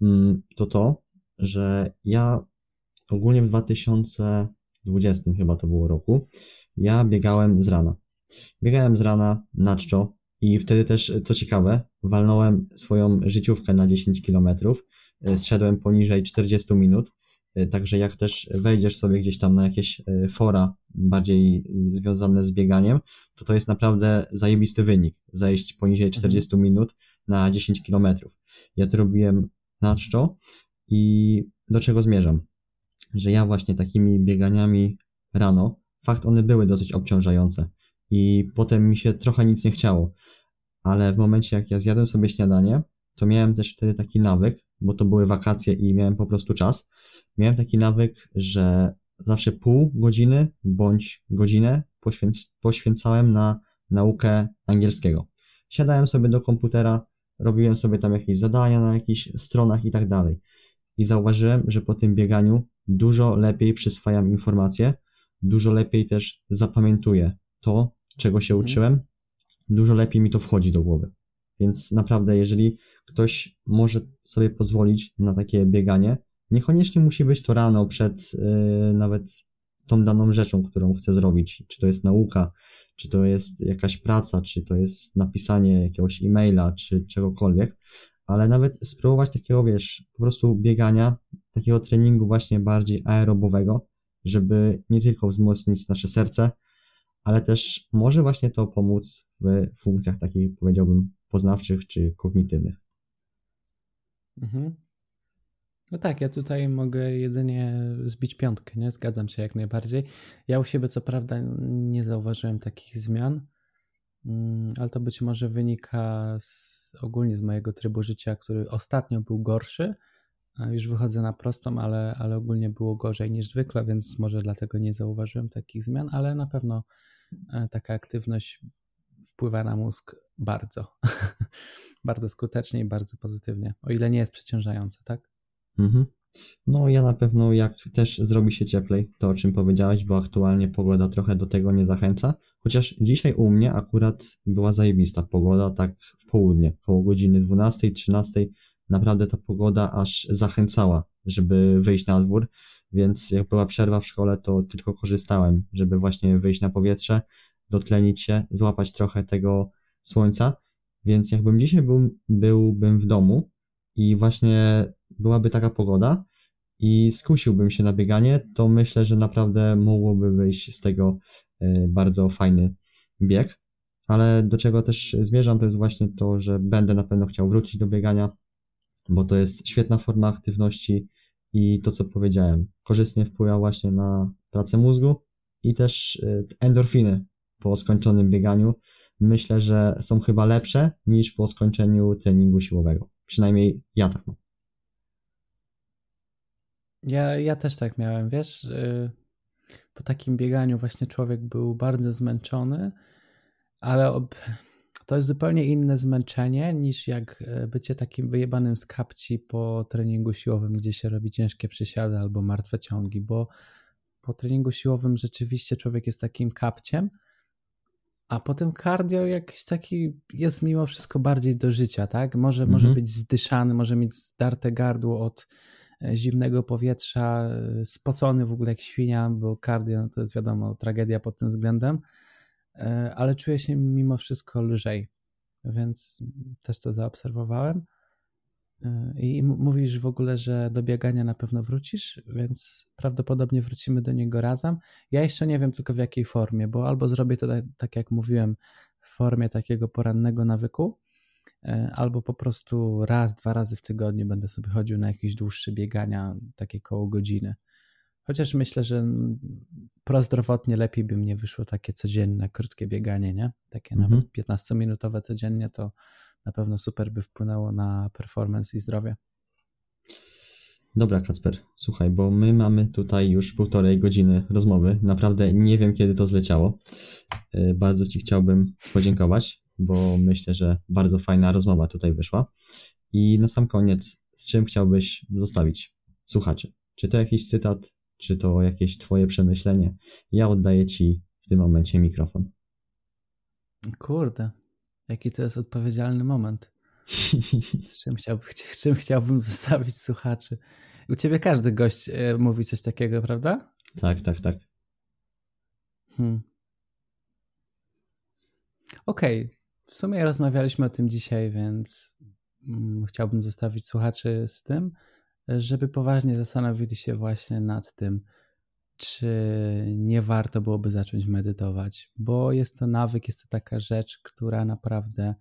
Mm, to to, że ja ogólnie w 2020 chyba to było roku, ja biegałem z rana. Biegałem z rana na czczo i wtedy też, co ciekawe, walnąłem swoją życiówkę na 10 km, e, zszedłem poniżej 40 minut, e, także jak też wejdziesz sobie gdzieś tam na jakieś e, fora bardziej związane z bieganiem, to to jest naprawdę zajebisty wynik, zejść poniżej 40 mhm. minut na 10 km. Ja to robiłem na czczo i do czego zmierzam? Że ja właśnie takimi bieganiami rano, fakt one były dosyć obciążające i potem mi się trochę nic nie chciało, ale w momencie jak ja zjadłem sobie śniadanie, to miałem też wtedy taki nawyk, bo to były wakacje i miałem po prostu czas, miałem taki nawyk, że zawsze pół godziny bądź godzinę poświęc poświęcałem na naukę angielskiego. Siadałem sobie do komputera, robiłem sobie tam jakieś zadania na jakichś stronach i tak dalej. I zauważyłem, że po tym bieganiu dużo lepiej przyswajam informacje, dużo lepiej też zapamiętuję to, czego się mhm. uczyłem, dużo lepiej mi to wchodzi do głowy. Więc naprawdę, jeżeli ktoś może sobie pozwolić na takie bieganie, niekoniecznie musi być to rano przed yy, nawet tą daną rzeczą, którą chce zrobić. Czy to jest nauka, czy to jest jakaś praca, czy to jest napisanie jakiegoś e-maila, czy czegokolwiek, ale nawet spróbować takiego, wiesz, po prostu biegania, takiego treningu właśnie bardziej aerobowego, żeby nie tylko wzmocnić nasze serce, ale też może właśnie to pomóc w funkcjach takich, powiedziałbym, poznawczych czy kognitywnych. Mhm. No tak, ja tutaj mogę jedynie zbić piątkę, nie? Zgadzam się jak najbardziej. Ja u siebie co prawda nie zauważyłem takich zmian, mm, ale to być może wynika z, ogólnie z mojego trybu życia, który ostatnio był gorszy. Już wychodzę na prostą, ale, ale ogólnie było gorzej niż zwykle, więc może dlatego nie zauważyłem takich zmian, ale na pewno e, taka aktywność wpływa na mózg bardzo, bardzo skutecznie i bardzo pozytywnie, o ile nie jest przeciążająca, tak? Mhm. No ja na pewno jak też zrobi się cieplej, to o czym powiedziałeś, bo aktualnie pogoda trochę do tego nie zachęca, chociaż dzisiaj u mnie akurat była zajebista pogoda, tak w południe, koło godziny 12, 13, naprawdę ta pogoda aż zachęcała, żeby wyjść na dwór, więc jak była przerwa w szkole, to tylko korzystałem, żeby właśnie wyjść na powietrze, dotlenić się, złapać trochę tego słońca, więc jakbym dzisiaj był, byłbym w domu i właśnie byłaby taka pogoda i skusiłbym się na bieganie, to myślę, że naprawdę mogłoby wyjść z tego e, bardzo fajny bieg. Ale do czego też zmierzam, to jest właśnie to, że będę na pewno chciał wrócić do biegania, bo to jest świetna forma aktywności i to, co powiedziałem, korzystnie wpływa właśnie na pracę mózgu i też e, endorfiny po skończonym bieganiu. Myślę, że są chyba lepsze niż po skończeniu treningu siłowego. Przynajmniej ja tak mam. Ja, ja też tak miałem, wiesz, y, po takim bieganiu właśnie człowiek był bardzo zmęczony, ale ob... to jest zupełnie inne zmęczenie niż jak e, bycie takim wyjebanym z kapci po treningu siłowym, gdzie się robi ciężkie przysiady albo martwe ciągi, bo po treningu siłowym rzeczywiście człowiek jest takim kapciem, a potem cardio jakiś taki jest mimo wszystko bardziej do życia, tak? Może, mhm. może być zdyszany, może mieć zdarte gardło od e, zimnego powietrza, e, spocony w ogóle jak świnia, bo cardio no to jest wiadomo tragedia pod tym względem, ale czuję się mimo wszystko lżej, więc też to zaobserwowałem. I mówisz w ogóle, że do biegania na pewno wrócisz, więc prawdopodobnie wrócimy do niego razem. Ja jeszcze nie wiem tylko w jakiej formie, bo albo zrobię to tak, tak jak mówiłem, w formie takiego porannego nawyku, e, albo po prostu raz, dwa razy w tygodniu będę sobie chodził na jakieś dłuższe biegania, takie koło godziny. Chociaż myślę, że prozdrowotnie lepiej by mnie wyszło takie codzienne, krótkie bieganie, nie? Takie mhm. nawet 15-minutowe codziennie to na pewno super by wpłynęło na performance i zdrowie. Dobra, Kacper, słuchaj, bo my mamy tutaj już półtorej godziny rozmowy. Naprawdę nie wiem, kiedy to zleciało. E, bardzo Ci chciałbym podziękować, bo myślę, że bardzo fajna rozmowa tutaj wyszła. I na sam koniec, z czym chciałbyś zostawić słuchaczy? Czy to jakiś cytat, czy to jakieś Twoje przemyślenie? Ja oddaję Ci w tym momencie mikrofon. Kurde, Jaki to jest odpowiedzialny moment. Z czym, chciałbym, czym chciałbym zostawić słuchaczy? U ciebie każdy gość e, mówi coś takiego, prawda? Tak, tak, tak. Hmm. Okej, okay. w sumie rozmawialiśmy o tym dzisiaj, więc mm, chciałbym zostawić słuchaczy z tym, żeby poważnie zastanowili się właśnie nad tym, czy nie warto byłoby zacząć medytować, bo jest to nawyk, jest to taka rzecz, która naprawdę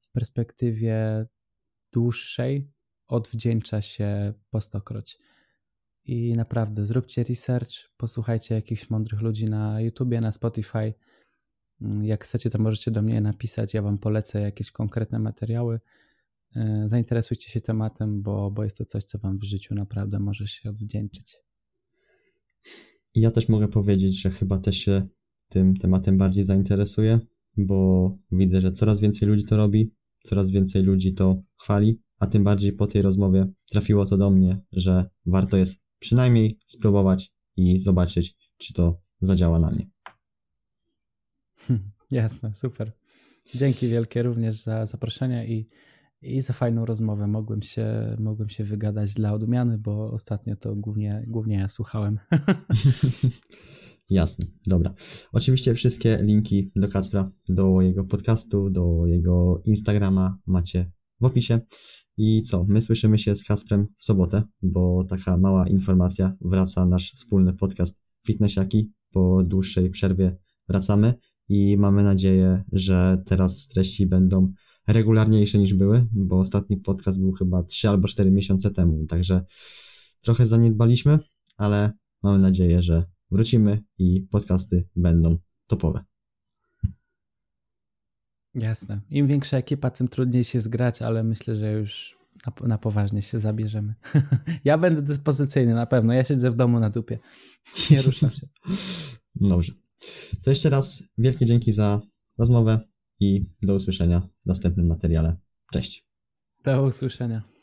w perspektywie dłuższej odwdzięcza się po stokroć. I naprawdę zróbcie research, posłuchajcie jakichś mądrych ludzi na YouTubie, na Spotify. Jak chcecie, to możecie do mnie napisać, ja Wam polecę jakieś konkretne materiały. E, zainteresujcie się tematem, bo, bo jest to coś, co Wam w życiu naprawdę może się odwdzięczyć. Ja też mogę powiedzieć, że chyba też się tym tematem bardziej zainteresuję, bo widzę, że coraz więcej ludzi to robi, coraz więcej ludzi to chwali, a tym bardziej po tej rozmowie trafiło to do mnie, że warto jest przynajmniej spróbować i zobaczyć, czy to zadziała na mnie. Jasne, super. Dzięki wielkie również za zaproszenie i i za fajną rozmowę. Mogłem się, mogłem się wygadać dla odmiany, bo ostatnio to głównie, głównie ja słuchałem. Jasne, dobra. Oczywiście wszystkie linki do Kacpra, do jego podcastu, do jego Instagrama macie w opisie. I co? My słyszymy się z Kasprem w sobotę, bo taka mała informacja, wraca nasz wspólny podcast Fitnessiaki. Po dłuższej przerwie wracamy i mamy nadzieję, że teraz treści będą regularniejsze niż były, bo ostatni podcast był chyba 3 albo 4 miesiące temu, także trochę zaniedbaliśmy, ale mamy nadzieję, że wrócimy i podcasty będą topowe. Jasne. Im większa ekipa, tym trudniej się zgrać, ale myślę, że już na, na poważnie się zabierzemy. ja będę dyspozycyjny na pewno. Ja siedzę w domu na dupie. Nie ruszam się. Dobrze. To jeszcze raz wielkie dzięki za rozmowę i do usłyszenia w następnym materiale. Cześć. Do usłyszenia.